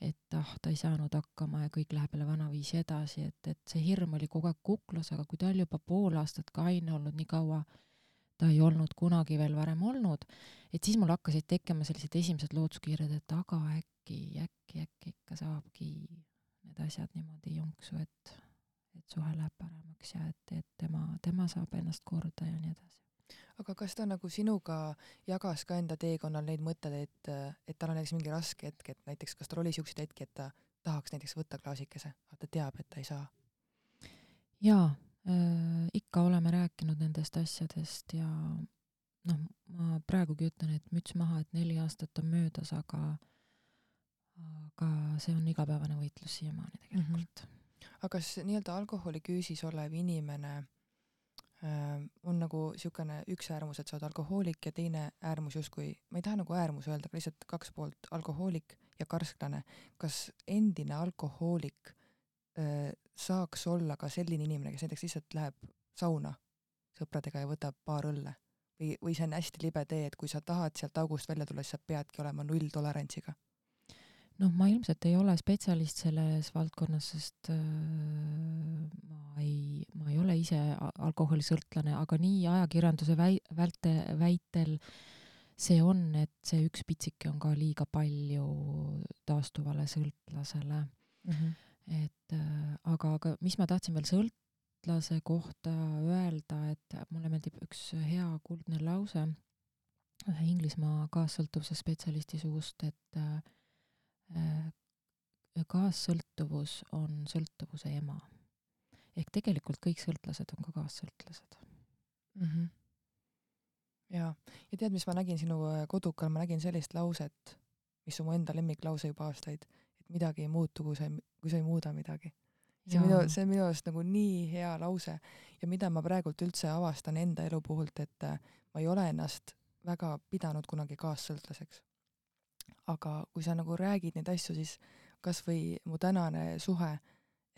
et ah, ta ei saanud hakkama ja kõik läheb jälle vanaviisi edasi, et, et see hirm oli kogu aeg kuklas, aga kui ta oli juba pool aastat kaine olnud, nii kaua ta ei olnud kunagi veel varem olnud, et siis mul hakkasid tekkima sellised esimesed lootuskiired, et aga äkki, äkki, äkki ikka saabki need asjad niimoodi jonksu, et, et suhe läheb paremaks ja et, et tema, tema saab ennast korda ja nii edasi aga kas ta nagu sinuga jagas ka enda teekonnal neid mõtteid, et, et tal on näiteks mingi raske hetk, et näiteks kas tal oli siukseid hetki, et ta tahaks näiteks võtta klaasikese, aga ta teab, et ta ei saa? jaa äh,, ikka oleme rääkinud nendest asjadest ja noh, ma praegugi ütlen, et müts maha, et neli aastat on möödas, aga aga see on igapäevane võitlus siiamaani tegelikult mm. -hmm. aga kas nii-öelda alkoholiküüsis olev inimene Äh, on nagu niisugune üks äärmus, et sa oled alkohoolik ja teine äärmus justkui, ma ei taha nagu äärmus öelda, aga lihtsalt kaks poolt, alkohoolik ja karsklane. kas endine alkohoolik äh, saaks olla ka selline inimene, kes näiteks lihtsalt läheb sauna sõpradega ja võtab paar õlle või, või see on hästi libe tee, et kui sa tahad sealt august välja tulla, siis sa peadki olema nulltolerantsiga? Noh, ma ilmselt ei ole spetsialist selles valdkonnas, sest äh, ma ei, ma ei ole ise alkoholisõltlane, aga nii ajakirjanduse väi-, välte, väitel see on, et see üks pitsike on ka liiga palju taastuvale sõltlasele mm. -hmm. et äh, aga, aga mis ma tahtsin veel sõltlase kohta öelda, et mulle meeldib üks hea kuldne lause ühe Inglismaa kaassõltuvuse spetsialisti suust, et äh, kaassõltuvus on sõltuvuse ema. ehk tegelikult kõik sõltlased on ka kaassõltlased mm. -hmm. ja, ja tead, mis ma nägin sinu äh, kodukal, ma nägin sellist lauset, mis on mu enda lemmiklause juba aastaid, et midagi ei muutu, kui sa ei, kui sa ei muuda midagi. see on minu, see on minu arust nagu nii hea lause ja mida ma praegult üldse avastan enda elu puhult, et äh, ma ei ole ennast väga pidanud kunagi kaassõltlaseks. Aga kui sa nagu räägid neid asju, siis kas või mu tänane suhe,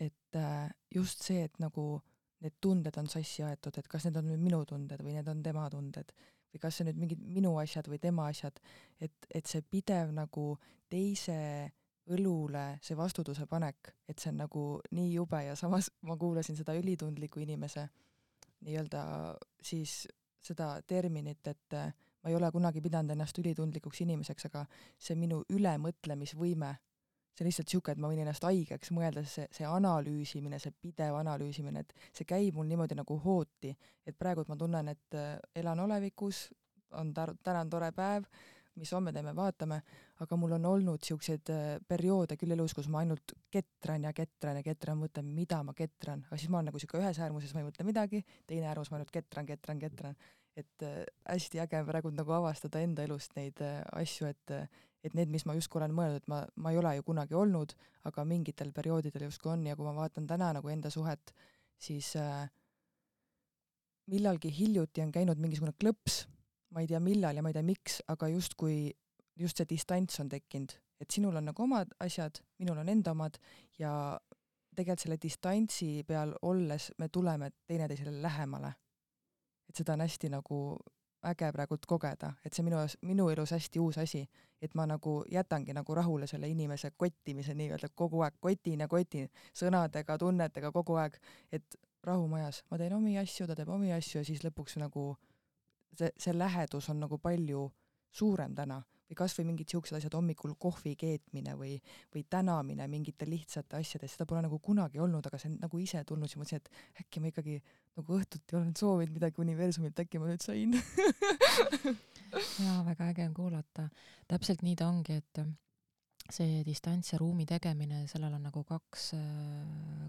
et äh, just see, et nagu need tunded on sassi aetud, et kas need on nüüd minu tunded või need on tema tunded või kas see nüüd mingid minu asjad või tema asjad, et, et see pidev nagu teise õlule see vastutuse panek, et see on nagu nii jube ja samas (laughs) ma kuulasin seda ülitundliku inimese nii-öelda siis seda terminit, et äh, ma ei ole kunagi pidanud ennast ülitundlikuks inimeseks, aga see minu ülemõtlemisvõime see on lihtsalt niisugune, et ma võin ennast haigeks mõelda, see, see analüüsimine, see pidev analüüsimine, et see käib mul niimoodi nagu hooti, et praegu ma tunnen, et äh, elan olevikus, on tar-, täna on tore päev, mis homme teeme, vaatame, aga mul on olnud niisuguseid äh, perioode küll elus, kus ma ainult ketran ja ketran ja ketran, mõtlen, mida ma ketran, aga siis ma olen nagu niisugune ühes äärmuses, ma ei mõtle midagi, teine äärmus ma ainult ketran, ketran, ketran. Et äh, hästi äge on praegu nagu avastada enda elust neid äh, asju, et äh, et need, mis ma justkui olen mõelnud, et ma, ma ei ole ju kunagi olnud, aga mingitel perioodidel justkui on ja kui ma vaatan täna nagu enda suhet, siis äh, millalgi hiljuti on käinud mingisugune klõps, ma ei tea, millal ja ma ei tea, miks, aga justkui just see distants on tekkinud, et sinul on nagu omad asjad, minul on enda omad ja tegelikult selle distantsi peal olles me tuleme teineteisele lähemale. Et seda on hästi nagu äge praegult kogeda, et see minu, minu elus hästi uus asi, et ma nagu jätangi nagu rahule selle inimese kottimise nii-öelda kogu aeg, kotin ja kotin sõnadega, tunnetega kogu aeg, et rahumajas, ma teen omi asju, ta teeb omi asju ja siis lõpuks nagu see, see lähedus on nagu palju suurem täna või kas või mingid siuksed asjad, hommikul kohvi keetmine või, või tänamine mingite lihtsate asjade seda pole nagu kunagi olnud, aga see on nagu ise tulnud, siis ma mõtlesin, et äkki ma ikkagi nagu õhtuti olen soovinud midagi universumilt, äkki ma nüüd sain. (laughs) Jaa, väga äge on kuulata. täpselt nii ta ongi, et see distants ja ruumi tegemine, sellel on nagu kaks,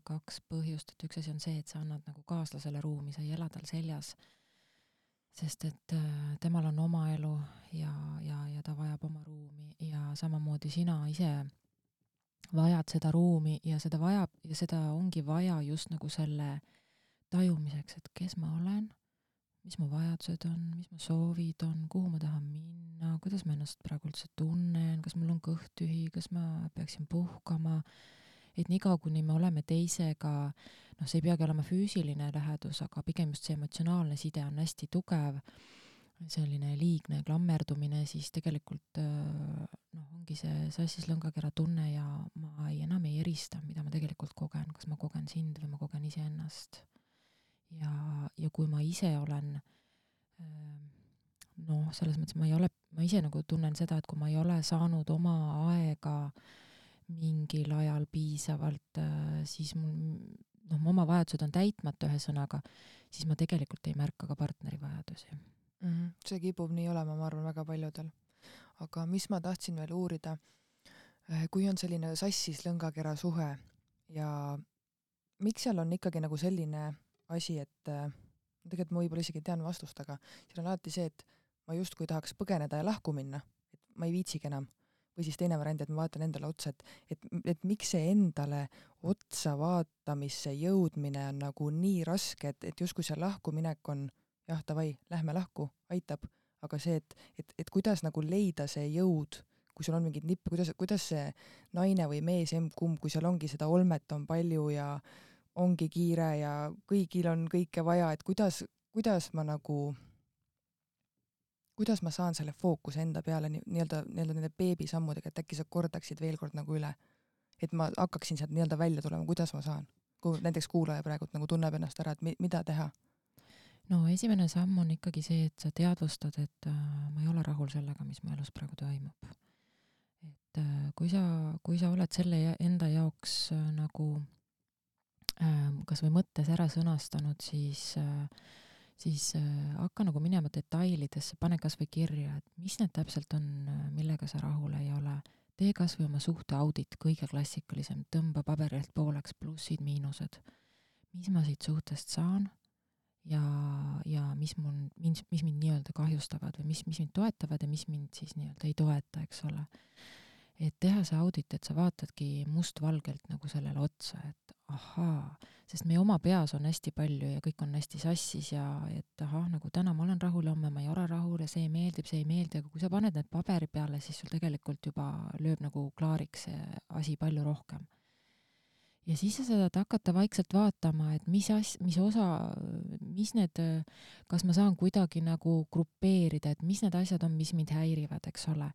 kaks põhjust, et üks asi on see, et sa annad nagu kaaslasele ruumi, sa ei ela tal seljas sest et äh, temal on oma elu ja, ja, ja ta vajab oma ruumi ja samamoodi sina ise vajad seda ruumi ja seda vajab ja seda ongi vaja just nagu selle tajumiseks, et kes ma olen, mis mu vajadused on, mis mu soovid on, kuhu ma tahan minna, kuidas ma ennast praegu üldse tunnen, kas mul on kõht tühi, kas ma peaksin puhkama, et niikaua, kuni me oleme teisega noh, see ei peagi olema füüsiline lähedus, aga pigem just see emotsionaalne side on hästi tugev, selline liigne klammerdumine, siis tegelikult noh, ongi see sassis lõngakera tunne ja ma ei, enam ei erista, mida ma tegelikult kogen, kas ma kogen sind või ma kogen iseennast. ja, ja kui ma ise olen noh, selles mõttes ma ei ole, ma ise nagu tunnen seda, et kui ma ei ole saanud oma aega mingil ajal piisavalt, siis mul noh, mu oma vajadused on täitmata, ühesõnaga, siis ma tegelikult ei märka ka partneri vajadusi mm. -hmm. see kipub nii olema, ma arvan, väga paljudel. aga mis ma tahtsin veel uurida, äh, kui on selline sassis lõngakera suhe ja miks seal on ikkagi nagu selline asi, et äh, tegelikult ma võib-olla isegi tean vastust, aga seal on alati see, et ma justkui tahaks põgeneda ja lahku minna, et ma ei viitsigi enam või siis teine variant, et ma vaatan endale otsa, et, et, et miks see endale otsa vaatamisse jõudmine on nagu nii raske, et, et justkui see lahkuminek on jah, davai, lähme lahku, aitab, aga see, et, et, et kuidas nagu leida see jõud, kui sul on mingeid nippe, kuidas, kuidas see naine või mees, emb-kumb, kui seal ongi seda olmet on palju ja ongi kiire ja kõigil on kõike vaja, et kuidas, kuidas ma nagu kuidas ma saan selle fookuse enda peale nii-öelda, nii-öelda nende beebisammudega, et äkki sa kordaksid veel kord nagu üle, et ma hakkaksin sealt nii-öelda välja tulema, kuidas ma saan? kui näiteks kuulaja praegult nagu tunneb ennast ära, et mi-, mida teha? no esimene samm on ikkagi see, et sa teadvustad, et äh, ma ei ole rahul sellega, mis mu elus praegu toimub. et äh, kui sa, kui sa oled selle enda jaoks äh, nagu äh, kas või mõttes ära sõnastanud, siis äh, siis äh, hakka nagu minema detailidesse, pane kasvõi kirja, et mis need täpselt on, millega sa rahul ei ole. tee kasvõi oma suhte audit, kõige klassikalisem, tõmba paberilt pooleks plussid-miinused. mis ma siit suhtest saan ja, ja mis mul, mis, mis mind nii-öelda kahjustavad või mis, mis mind toetavad ja mis mind siis nii-öelda ei toeta, eks ole. Et teha see audit, et sa vaatadki mustvalgelt nagu sellele otsa, et ahaa, sest meie oma peas on hästi palju ja kõik on hästi sassis ja et ahah, nagu täna ma olen rahul homme ma ei ole rahul ja see meeldib, see ei meeldi, aga kui sa paned need paberi peale, siis sul tegelikult juba lööb nagu klaariks see asi palju rohkem ja siis sa saad hakata vaikselt vaatama, et mis as-, mis osa, mis need, kas ma saan kuidagi nagu grupeerida, et mis need asjad on, mis mind häirivad, eks ole.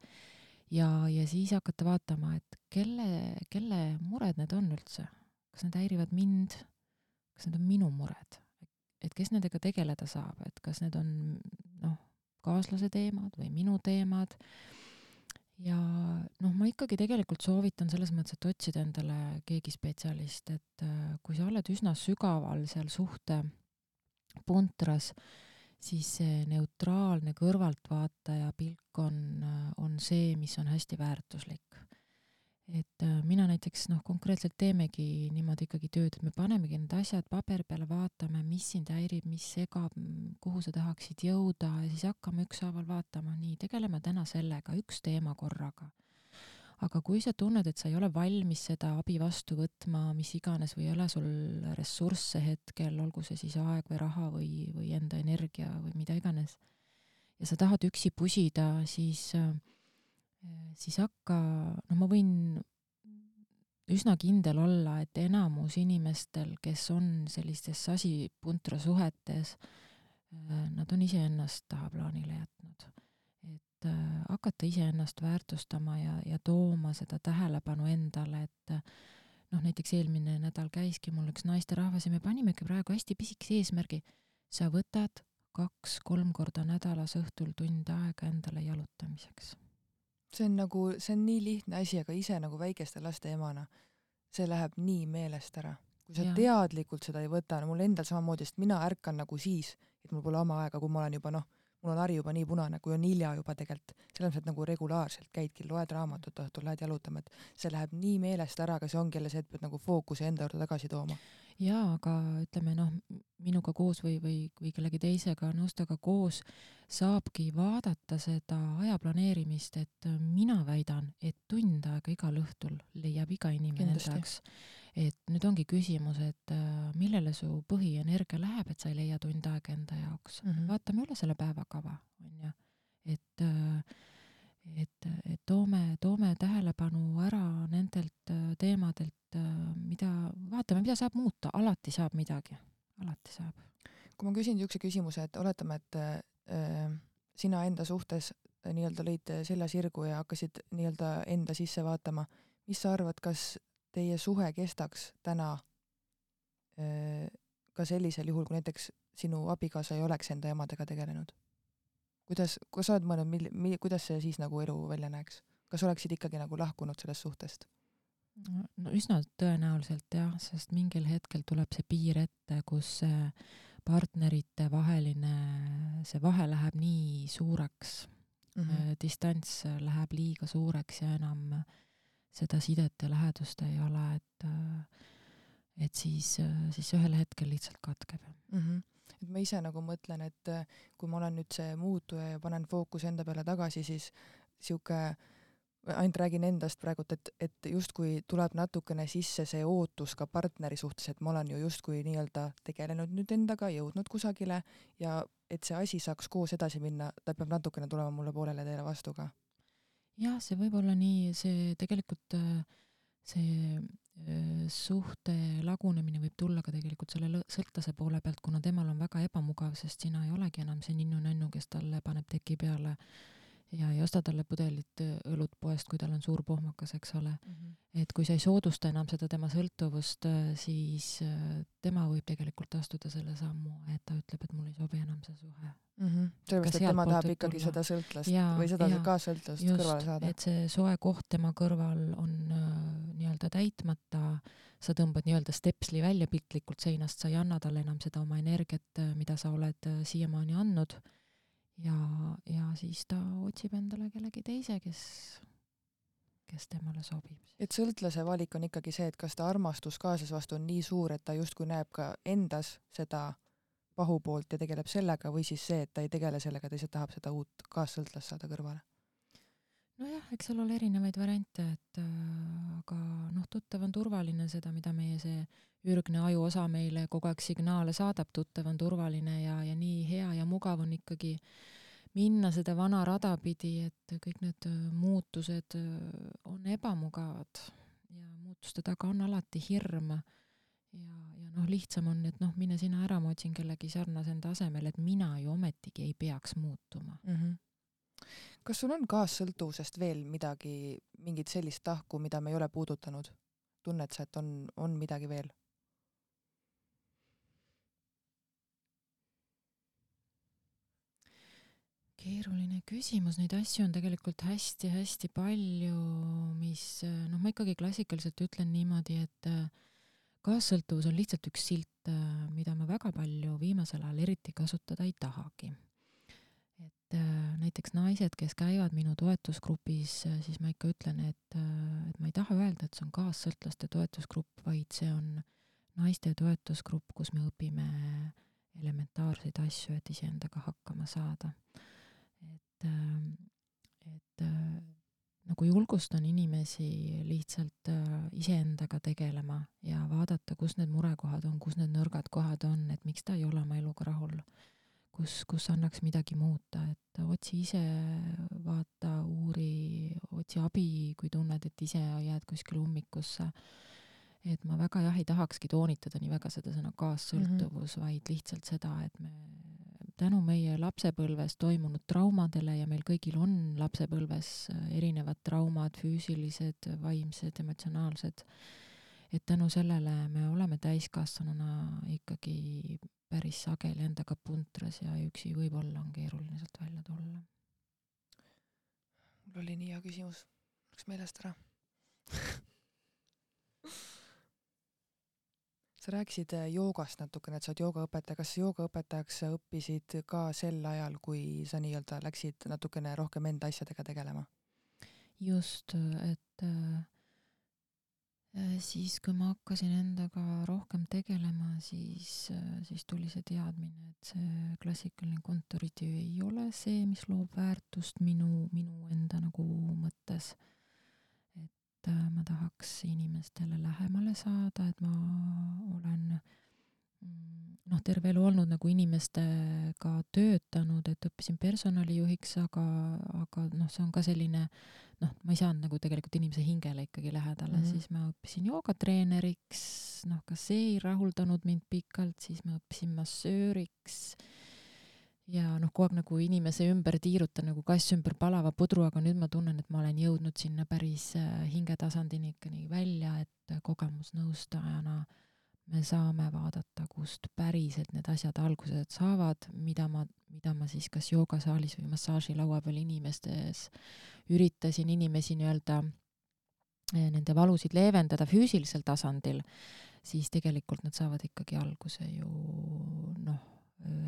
Ja, ja siis hakata vaatama, et kelle, kelle mured need on üldse. kas need häirivad mind, kas need on minu mured, et kes nendega tegeleda saab, et kas need on noh, kaaslase teemad või minu teemad? Ja noh, ma ikkagi tegelikult soovitan selles mõttes, et otsida endale keegi spetsialist, et äh, kui sa oled üsna sügaval seal suhte puntras, siis see neutraalne kõrvaltvaataja pilk on, on see, mis on hästi väärtuslik et äh, mina näiteks noh, konkreetselt teemegi niimoodi ikkagi tööd, et me panemegi need asjad paberi peale, vaatame, mis sind häirib, mis segab, kuhu sa tahaksid jõuda ja siis hakkame ükshaaval vaatama, nii, tegeleme täna sellega, üks teema korraga. Aga kui sa tunned, et sa ei ole valmis seda abi vastu võtma, mis iganes, või ei ole sul ressursse hetkel, olgu see siis aeg või raha või, või enda energia või mida iganes, ja sa tahad üksi pusida, siis siis hakka, no ma võin üsna kindel olla, et enamus inimestel, kes on sellistes sasipuntra suhetes, nad on iseennast tahaplaanile jätnud. Et äh, hakata iseennast väärtustama ja, ja tooma seda tähelepanu endale, et äh, noh, näiteks eelmine nädal käiski mul üks naisterahvas ja me panimegi praegu hästi pisikese eesmärgi. sa võtad kaks-kolm korda nädalas õhtul tund aega endale jalutamiseks see on nagu, see on nii lihtne asi, aga ise nagu väikeste laste emana, see läheb nii meelest ära. kui sa ja. teadlikult seda ei võta, no mul endal samamoodi, sest mina ärkan nagu siis, et mul pole oma aega, kui ma olen juba noh, mul on hari juba nii punane, kui on hilja juba tegelikult, selles mõttes, et nagu regulaarselt käidki, loed raamatut õhtul, lähed jalutama, et see läheb nii meelest ära, aga see ongi jälle see, et pead nagu fookuse enda juurde tagasi tooma. Jaa, aga ütleme noh, minuga koos või, või, või kellegi teisega, nõustajaga koos saabki vaadata seda aja planeerimist, et mina väidan, et tund aega igal õhtul leiab iga inimene enda jaoks. Et nüüd ongi küsimus, et äh, millele su põhienergia läheb, et sa ei leia tund aega enda jaoks mm. -hmm. vaatame üle selle päevakava, on ju, et äh, et, et toome, toome tähelepanu ära nendelt äh, teemadelt, mida, vaatame, mida saab muuta, alati saab midagi, alati saab. kui ma küsin niisuguse küsimuse, et oletame, et äh, sina enda suhtes nii-öelda lõid selja sirgu ja hakkasid nii-öelda enda sisse vaatama, mis sa arvad, kas teie suhe kestaks täna äh, ka sellisel juhul, kui näiteks sinu abikaasa ei oleks enda emadega tegelenud? kuidas, kas sa oled mõelnud, mil-, mi-, kuidas see siis nagu elu välja näeks? kas oleksid ikkagi nagu lahkunud sellest suhtest? no üsna tõenäoliselt jah, sest mingil hetkel tuleb see piir ette, kus partnerite vaheline, see vahe läheb nii suureks mm, -hmm. distants läheb liiga suureks ja enam seda sidet ja lähedust ei ole, et et siis, siis ühel hetkel lihtsalt katkeb mm. -hmm et ma ise nagu mõtlen, et kui ma olen nüüd see muutuja ja panen fookuse enda peale tagasi, siis sihuke äh, ainult räägin endast praegult, et, et justkui tuleb natukene sisse see ootus ka partneri suhtes, et ma olen ju justkui nii-öelda tegelenud nüüd endaga, jõudnud kusagile ja et see asi saaks koos edasi minna, ta peab natukene tulema mulle poolele teele vastu ka. Jah, see võib olla nii, see tegelikult see suhte lagunemine võib tulla ka tegelikult selle sõltlase poole pealt, kuna temal on väga ebamugav, sest sina ei olegi enam see ninnu-nännu, kes talle paneb teki peale. äh, ja ei osta talle pudelit äh, õlut poest, kui tal on suur pohmakas, eks ole mm. -hmm. et kui sa ei soodusta enam seda tema sõltuvust, äh, siis äh, tema võib tegelikult astuda selle sammu, et ta ütleb, et mul ei sobi enam see suhe mm -hmm.. sellepärast, et tema tahab ikkagi tulla. seda sõltlast ja, või seda kaassõltlust kõrvale saada. et see soe koht tema kõrval on nii-öelda täitmata, sa tõmbad nii-öelda stepsli välja piltlikult seinast, sa ei anna talle enam seda oma energiat, mida sa oled siiamaani andnud. Ja, ja siis ta otsib endale kellegi teise, kes, kes temale sobib. et sõltlase valik on ikkagi see, et kas ta armastus kaaslase vastu on nii suur, et ta justkui näeb ka endas seda pahupoolt ja tegeleb sellega või siis see, et ta ei tegele sellega, ta lihtsalt tahab seda uut kaassõltlast saada kõrvale? nojah, eks seal ole erinevaid variante, et äh, aga noh, tuttav on turvaline, seda, mida meie see ürgne ajuosa meile kogu aeg signaale saadab, tuttav on turvaline ja, ja nii hea ja mugav on ikkagi minna seda vana rada pidi, et kõik need äh, muutused äh, on ebamugavad ja muutuste taga on alati hirm. ja, ja noh, lihtsam on, et noh, mine sina ära, ma otsin kellegi sarnase enda asemel, et mina ju ometigi ei peaks muutuma mm. -hmm kas sul on kaassõltuvusest veel midagi, mingit sellist tahku, mida me ei ole puudutanud? tunned sa, et on, on midagi veel? Keeruline küsimus, neid asju on tegelikult hästi-hästi palju, mis noh, ma ikkagi klassikaliselt ütlen niimoodi, et kaassõltuvus on lihtsalt üks silt, mida ma väga palju viimasel ajal eriti kasutada ei tahagi et näiteks naised, kes käivad minu toetusgrupis, siis ma ikka ütlen, et, et ma ei taha öelda, et see on kaassõltlaste toetusgrupp, vaid see on naiste toetusgrupp, kus me õpime elementaarseid asju, et iseendaga hakkama saada. Et, et nagu julgustan inimesi lihtsalt iseendaga tegelema ja vaadata, kus need murekohad on, kus need nõrgad kohad on, et miks ta ei ole oma eluga rahul kus, kus annaks midagi muuta, et otsi ise, vaata, uuri, otsi abi, kui tunned, et ise jääd kuskile ummikusse. et ma väga jah, ei tahakski toonitada nii väga seda sõna kaassõltuvus mm, -hmm. vaid lihtsalt seda, et me tänu meie lapsepõlves toimunud traumadele ja meil kõigil on lapsepõlves erinevad traumad, füüsilised, vaimsed, emotsionaalsed, et tänu sellele me oleme täiskasvanuna ikkagi päris sageli endaga puntras ja üksi võib-olla on keeruline sealt välja tulla. mul oli nii hea küsimus, läks meelest ära (laughs) sa rääkisid äh, joogast natukene, et sa oled joogaõpetaja, kas joogaõpetajaks sa õppisid ka sel ajal, kui sa nii-öelda läksid natukene rohkem enda asjadega tegelema? just, et äh, siis, kui ma hakkasin endaga rohkem tegelema, siis, äh, siis tuli see teadmine, et see klassikaline kontoritöö ei ole see, mis loob väärtust minu, minu enda nagu mõttes. Et äh, ma tahaks inimestele lähemale saada, et ma olen mm, noh, terve elu olnud nagu inimestega töötanud, et õppisin personalijuhiks, aga, aga noh, see on ka selline äh, noh, ma ei saanud nagu tegelikult inimese hingele ikkagi lähedale mm, -hmm. siis ma õppisin joogatreeneriks, noh, ka see ei rahuldanud mind pikalt, siis ma õppisin massööriks ja noh, kogu aeg nagu inimese ümber tiirutan nagu kass ümber palava pudru, aga nüüd ma tunnen, et ma olen jõudnud sinna päris äh, hingetasandini ikkagi välja, et kogemusnõustajana äh, me saame vaadata, kust päriselt need asjad algused saavad, mida ma, mida ma siis kas joogasaalis või massaažilaua peal inimestes üritasin inimesi nii-öelda eh, nende valusid leevendada füüsilisel tasandil, siis tegelikult nad saavad ikkagi alguse ju noh,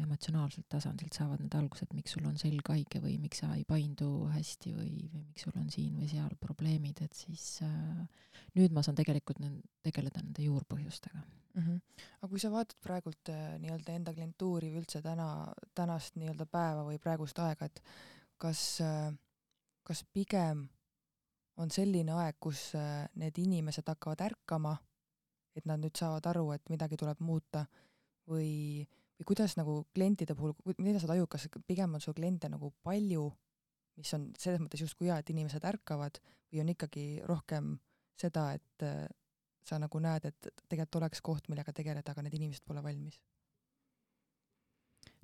emotsionaalselt tasandilt saavad need algused, miks sul on selg haige või miks sa ei paindu hästi või, või miks sul on siin või seal probleemid, et siis äh, nüüd ma saan tegelikult tegeleda nende juurpõhjustega mm. -hmm. aga kui sa vaatad praegult äh, nii-öelda enda klientuuri või üldse täna, tänast nii-öelda päeva või praegust aega, et kas äh,, kas pigem on selline aeg, kus äh, need inimesed hakkavad ärkama, et nad nüüd saavad aru, et midagi tuleb muuta või, või kuidas nagu klientide puhul, mida sa tajud, kas pigem on sul kliente nagu palju, mis on selles mõttes justkui hea, et inimesed ärkavad, või on ikkagi rohkem seda, et äh, sa nagu näed, et tegelikult oleks koht, millega tegeleda, aga need inimesed pole valmis?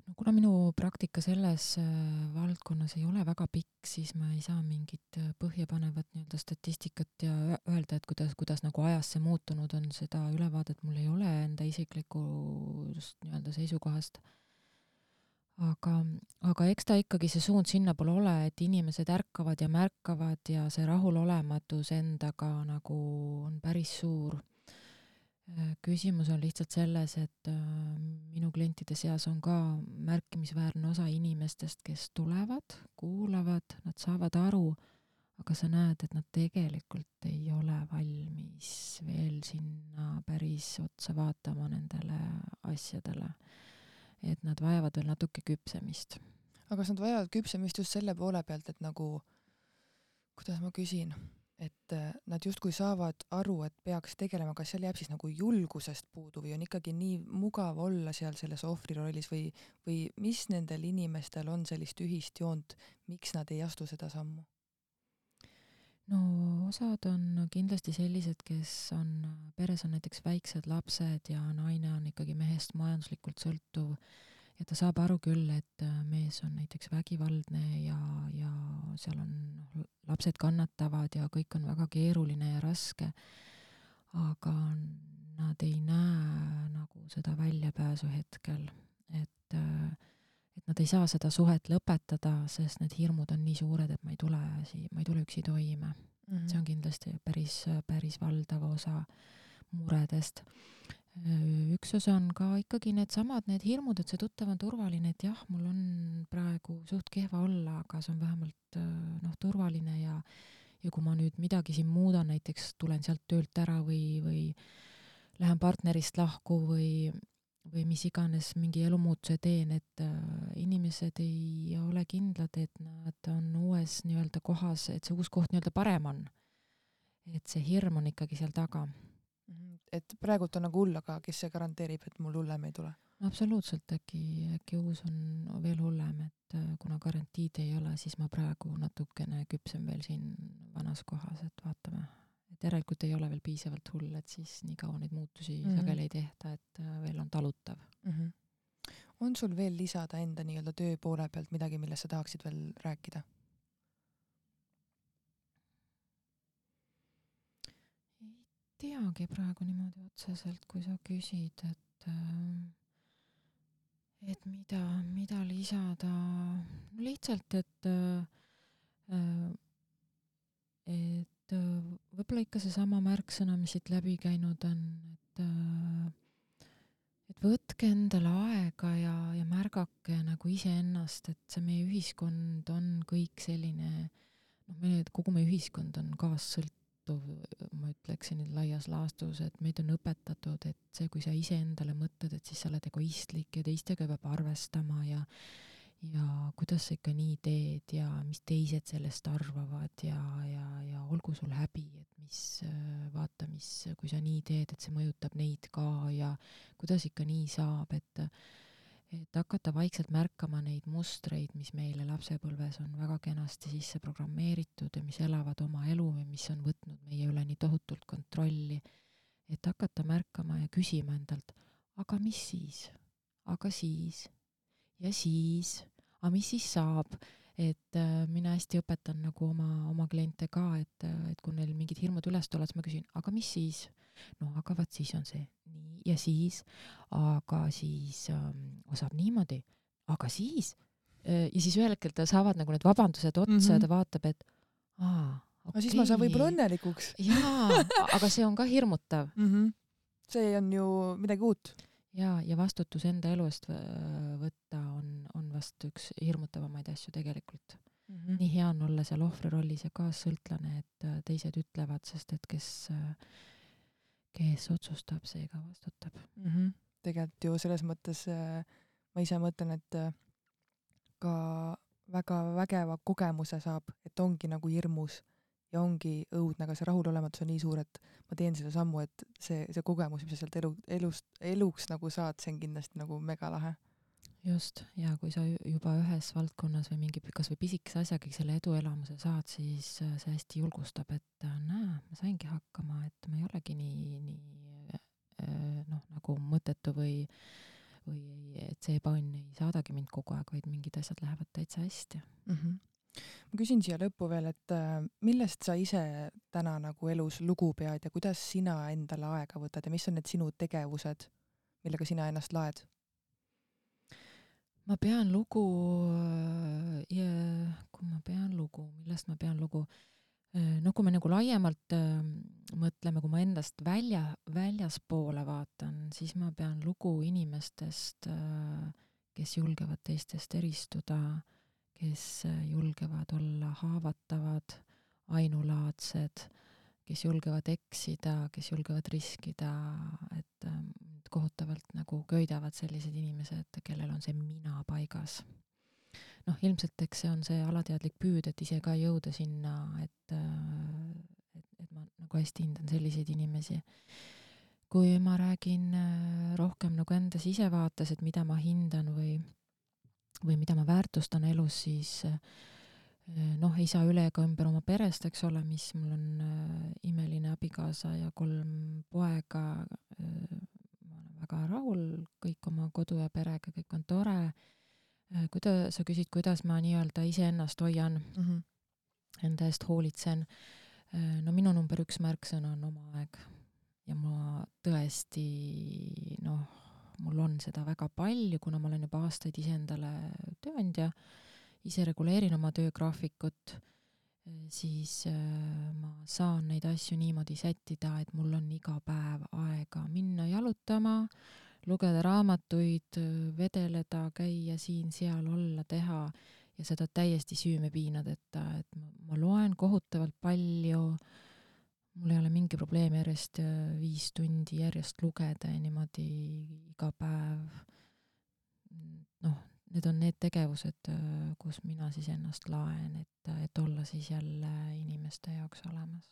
No kuna minu praktika selles äh, valdkonnas ei ole väga pikk, siis ma ei saa mingit äh, põhjapanevat nii-öelda statistikat ja öelda, et kuidas, kuidas nagu ajas see muutunud on, seda ülevaadet mul ei ole enda isiklikust nii-öelda seisukohast aga, aga eks ta ikkagi see suund sinnapoole ole, et inimesed ärkavad ja märkavad ja see rahulolematus endaga nagu on päris suur. Äh, küsimus on lihtsalt selles, et äh, minu klientide seas on ka märkimisväärne osa inimestest, kes tulevad, kuulavad, nad saavad aru, aga sa näed, et nad tegelikult ei ole valmis veel sinna päris otsa vaatama nendele asjadele. et nad vajavad veel natuke küpsemist. aga kas nad vajavad küpsemist just selle poole pealt, et nagu, kuidas ma küsin et äh, nad justkui saavad aru, et peaks tegelema, kas seal jääb siis nagu julgusest puudu või on ikkagi nii mugav olla seal selles ohvri rollis või, või mis nendel inimestel on sellist ühist joont, miks nad ei astu seda sammu? no osad on kindlasti sellised, kes on, peres on näiteks väiksed lapsed ja naine on ikkagi mehest majanduslikult sõltuv ja ta saab aru küll, et äh, mees on näiteks vägivaldne ja, ja seal on noh, lapsed kannatavad ja kõik on väga keeruline ja raske, aga nad ei näe nagu seda väljapääsu hetkel, et äh, et nad ei saa seda suhet lõpetada, sest need hirmud on nii suured, et ma ei tule sii-, ma ei tule üksi toime mm. -hmm. see on kindlasti päris, päris valdav osa muredest üks osa on ka ikkagi needsamad, need hirmud, et see tuttav on turvaline, et jah, mul on praegu suht kehva olla, aga see on vähemalt noh, turvaline ja ja kui ma nüüd midagi siin muudan, näiteks tulen sealt töölt ära või, või lähen partnerist lahku või, või mis iganes mingi elumuutuse teen, et äh, inimesed ei ole kindlad, et nad on uues nii-öelda kohas, et see uus koht nii-öelda parem on. et see hirm on ikkagi seal taga et praegult on nagu hull, aga kes see garanteerib, et mul hullem ei tule? absoluutselt, äkki, äkki uus on veel hullem, et äh, kuna garantiid ei ole, siis ma praegu natukene küpsen veel siin vanas kohas, et vaatame. et järelikult ei ole veel piisavalt hull, et siis nii kaua neid muutusi mm -hmm. sageli ei tehta, et äh, veel on talutav mm. -hmm. on sul veel lisada enda nii-öelda töö poole pealt midagi, millest sa tahaksid veel rääkida? Teagi praegu niimoodi otseselt, kui sa küsid, et äh, et mida, mida lisada, lihtsalt, et äh, et võib-olla ikka seesama märksõna, mis siit läbi käinud on, et et võtke endale aega ja, ja märgake nagu iseennast, et see meie ühiskond on kõik selline, noh, meie, kogu meie ühiskond on kaassõlt-, sõltuv, ma ütleksin laias laastus, et meid on õpetatud, et see, kui sa iseendale mõtled, et siis sa oled egoistlik ja teistega peab arvestama ja ja kuidas sa ikka nii teed ja mis teised sellest arvavad ja, ja, ja olgu sul häbi, et mis, vaata, mis, kui sa nii teed, et see mõjutab neid ka ja kuidas ikka nii saab, et et hakata vaikselt märkama neid mustreid, mis meile lapsepõlves on väga kenasti sisse programmeeritud ja mis elavad oma elu või mis on võtnud meie üle nii tohutult kontrolli, et hakata märkama ja küsima endalt, aga mis siis, aga siis? Ja siis, aga mis siis saab, et äh, mina hästi õpetan nagu oma, oma kliente ka, et, et kui neil mingid hirmud üles tulevad, siis ma küsin, aga mis siis? No aga vaat siis on see nii ja siis, aga siis ähm, saab niimoodi, aga siis äh, ja siis ühel hetkel ta saavad nagu need vabandused otsa mm -hmm. ja ta vaatab, et aa, okei okay.. siis ma saan võib-olla õnnelikuks. jaa, aga see on ka hirmutav mm. -hmm. see on ju midagi uut. jaa, ja vastutus enda elu eest võtta on, on vast üks hirmutavamaid asju tegelikult mm. -hmm. nii hea on olla seal ohvri rollis ja kaassõltlane, et äh, teised ütlevad, sest et kes äh, kes otsustab, see ka vastutab mm. -hmm. tegelikult ju selles mõttes äh, ma ise mõtlen, et äh, ka väga vägeva kogemuse saab, et ongi nagu hirmus ja ongi õudne, aga see rahulolematus on nii suur, et ma teen selle sammu, et see, see kogemus, mis sa sealt elu, elust, eluks nagu saad, see on kindlasti nagu megalahe just, ja kui sa juba ühes valdkonnas või mingi kasvõi pisikese asjagi selle eduelamuse saad, siis äh, see hästi julgustab, et äh, näe, ma saingi hakkama, et ma ei olegi nii, nii äh, noh, nagu mõttetu või või et see ebaõnn ei saadagi mind kogu aeg, vaid mingid asjad lähevad täitsa hästi mm. -hmm. ma küsin siia lõppu veel, et millest sa ise täna nagu elus lugu pead ja kuidas sina endale aega võtad ja mis on need sinu tegevused, millega sina ennast laed? Ma pean lugu ja kui ma pean lugu, millest ma pean lugu, no kui me nagu laiemalt äh, mõtleme, kui ma endast välja, väljaspoole vaatan, siis ma pean lugu inimestest äh,, kes julgevad teistest eristuda, kes äh, julgevad olla haavatavad, ainulaadsed, kes julgevad eksida, kes julgevad riskida, et äh, kohutavalt nagu köidavad sellised inimesed, kellel on see mina paigas noh, ilmselt eks see on see alateadlik püüd, et ise ka jõuda sinna, et, et, et ma nagu hästi hindan selliseid inimesi. kui ma räägin äh, rohkem nagu enda sisevaates, et mida ma hindan või, või mida ma väärtustan elus, siis äh, noh, ei saa üle ega ümber oma perest, eks ole, mis mul on äh, imeline abikaasa ja kolm poega äh,. Väga rahul kõik oma kodu ja perega, kõik on tore. Äh, kuida-, sa küsid, kuidas ma nii-öelda iseennast hoian. Mm, -hmm. enda eest hoolitsen. Äh, no minu number üks märksõna on oma aeg. Ja ma tõesti noh, mul on seda väga palju, kuna ma olen juba aastaid iseendale tööandja, ise reguleerin oma töögraafikut, siis ma saan neid asju niimoodi sättida, et mul on iga päev aega minna jalutama, lugeda raamatuid, vedeleda, käia siin-seal, olla, teha ja seda täiesti süümepiinadeta, et ma, ma loen kohutavalt palju, mul ei ole mingi probleem järjest äh, viis tundi järjest lugeda ja niimoodi iga päev. noh, need on need tegevused, äh, kus mina siis ennast laen, et, et olla siis jälle inimeste jaoks olemas.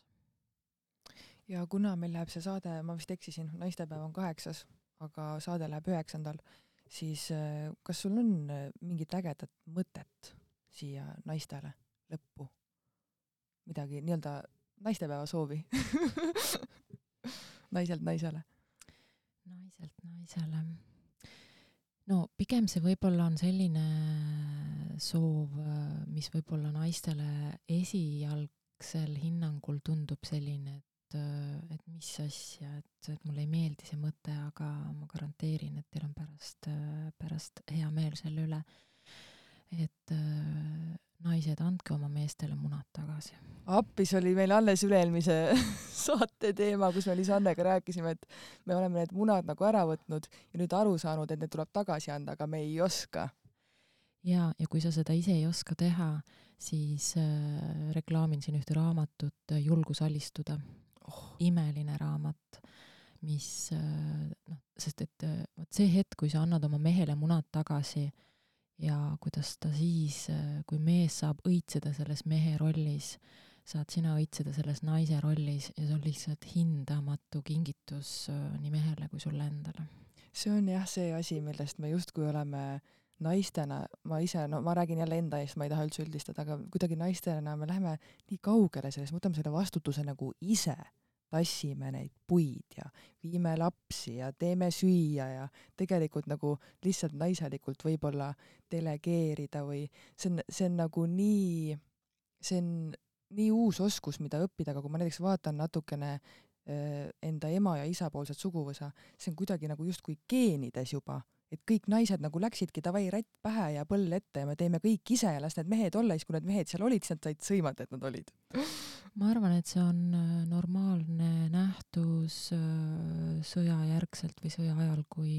ja kuna meil läheb see saade, ma vist eksisin, naistepäev on kaheksas aga saade läheb üheksandal, siis äh, kas sul on äh, mingit ägedat mõtet siia naistele lõppu? midagi nii-öelda naistepäeva soovi (laughs) naiselt naisele? naiselt naisele. No pigem see võib-olla on selline soov, mis võib-olla naistele esialgsel hinnangul tundub selline, et äh, et mis asja, et, et mulle ei meeldi see mõte, aga ma garanteerin, et teil on pärast, äh, pärast hea meel selle üle. et äh, naised, andke oma meestele munad tagasi. appi, see oli meil alles üle-eelmise (laughs) saate teema, kus me Lisannega rääkisime, et me oleme need munad nagu ära võtnud ja nüüd aru saanud, et need tuleb tagasi anda, aga me ei oska. ja, ja kui sa seda ise ei oska teha, siis äh, reklaamin siin ühte raamatut Julgus alistuda oh. imeline raamat, mis äh, noh, sest et äh, vot see hetk, kui sa annad oma mehele munad tagasi ja kuidas ta siis, äh, kui mees saab õitseda selles mehe rollis, saad sina õitseda selles naise rollis ja see on lihtsalt hindamatu kingitus nii mehele kui sulle endale. see on jah see asi, millest me justkui oleme naistena, ma ise, no ma räägin jälle enda eest, ma ei taha üldse üldistada, aga kuidagi naistena me läheme nii kaugele selles, võtame selle vastutuse nagu ise, tassime neid puid ja viime lapsi ja teeme süüa ja tegelikult nagu lihtsalt naiselikult võib-olla delegeerida või see on, see on nagu nii, see on nii uus oskus, mida õppida, aga kui ma näiteks vaatan natukene äh, enda ema ja isa poolset suguvõsa, see on kuidagi nagu justkui geenides juba et kõik naised nagu läksidki davai rätt pähe ja põll ette ja me teeme kõik ise ja las need mehed olla, siis kui need mehed seal olid, siis nad said sõimata, et nad olid. (laughs) ma arvan, et see on äh, normaalne nähtus äh, sõjajärgselt või sõja ajal, kui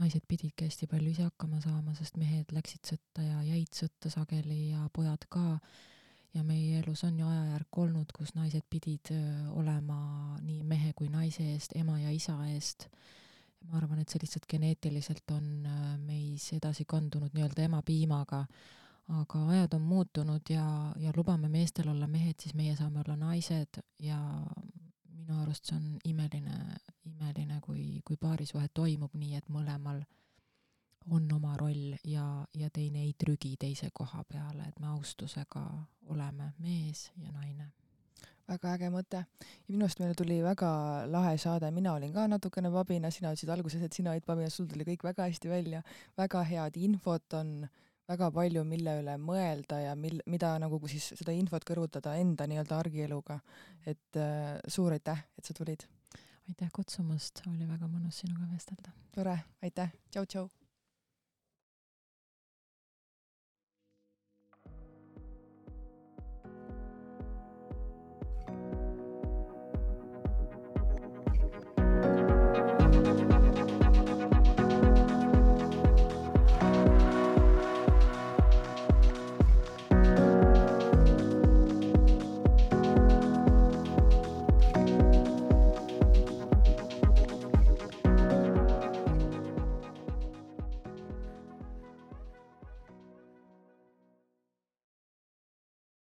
naised pididki hästi palju ise hakkama saama, sest mehed läksid sõtta ja jäid sõtta sageli ja pojad ka. ja meie elus on ju ajajärk olnud, kus naised pidid äh, olema nii mehe kui naise eest, ema ja isa eest ma arvan, et see lihtsalt geneetiliselt on äh, meis edasi kandunud nii-öelda emapiimaga, aga ajad on muutunud ja, ja lubame meestel olla mehed, siis meie saame olla naised. Ja minu arust see on imeline, imeline, kui, kui paarisuhe toimub nii, et mõlemal on oma roll ja, ja teine ei trügi teise koha peale, et me austusega oleme mees ja naine väga äge mõte. ja minu arust meile tuli väga lahe saade, mina olin ka natukene pabina, sina ütlesid alguses, et sina olid pabinas, sul tuli kõik väga hästi välja, väga head infot on, väga palju, mille üle mõelda ja mil-, mida nagu siis seda infot kõrvutada enda nii-öelda argieluga. et äh, suur aitäh, et sa tulid! aitäh kutsumast, oli väga mõnus sinuga vestelda! tore, aitäh, tšau-tšau!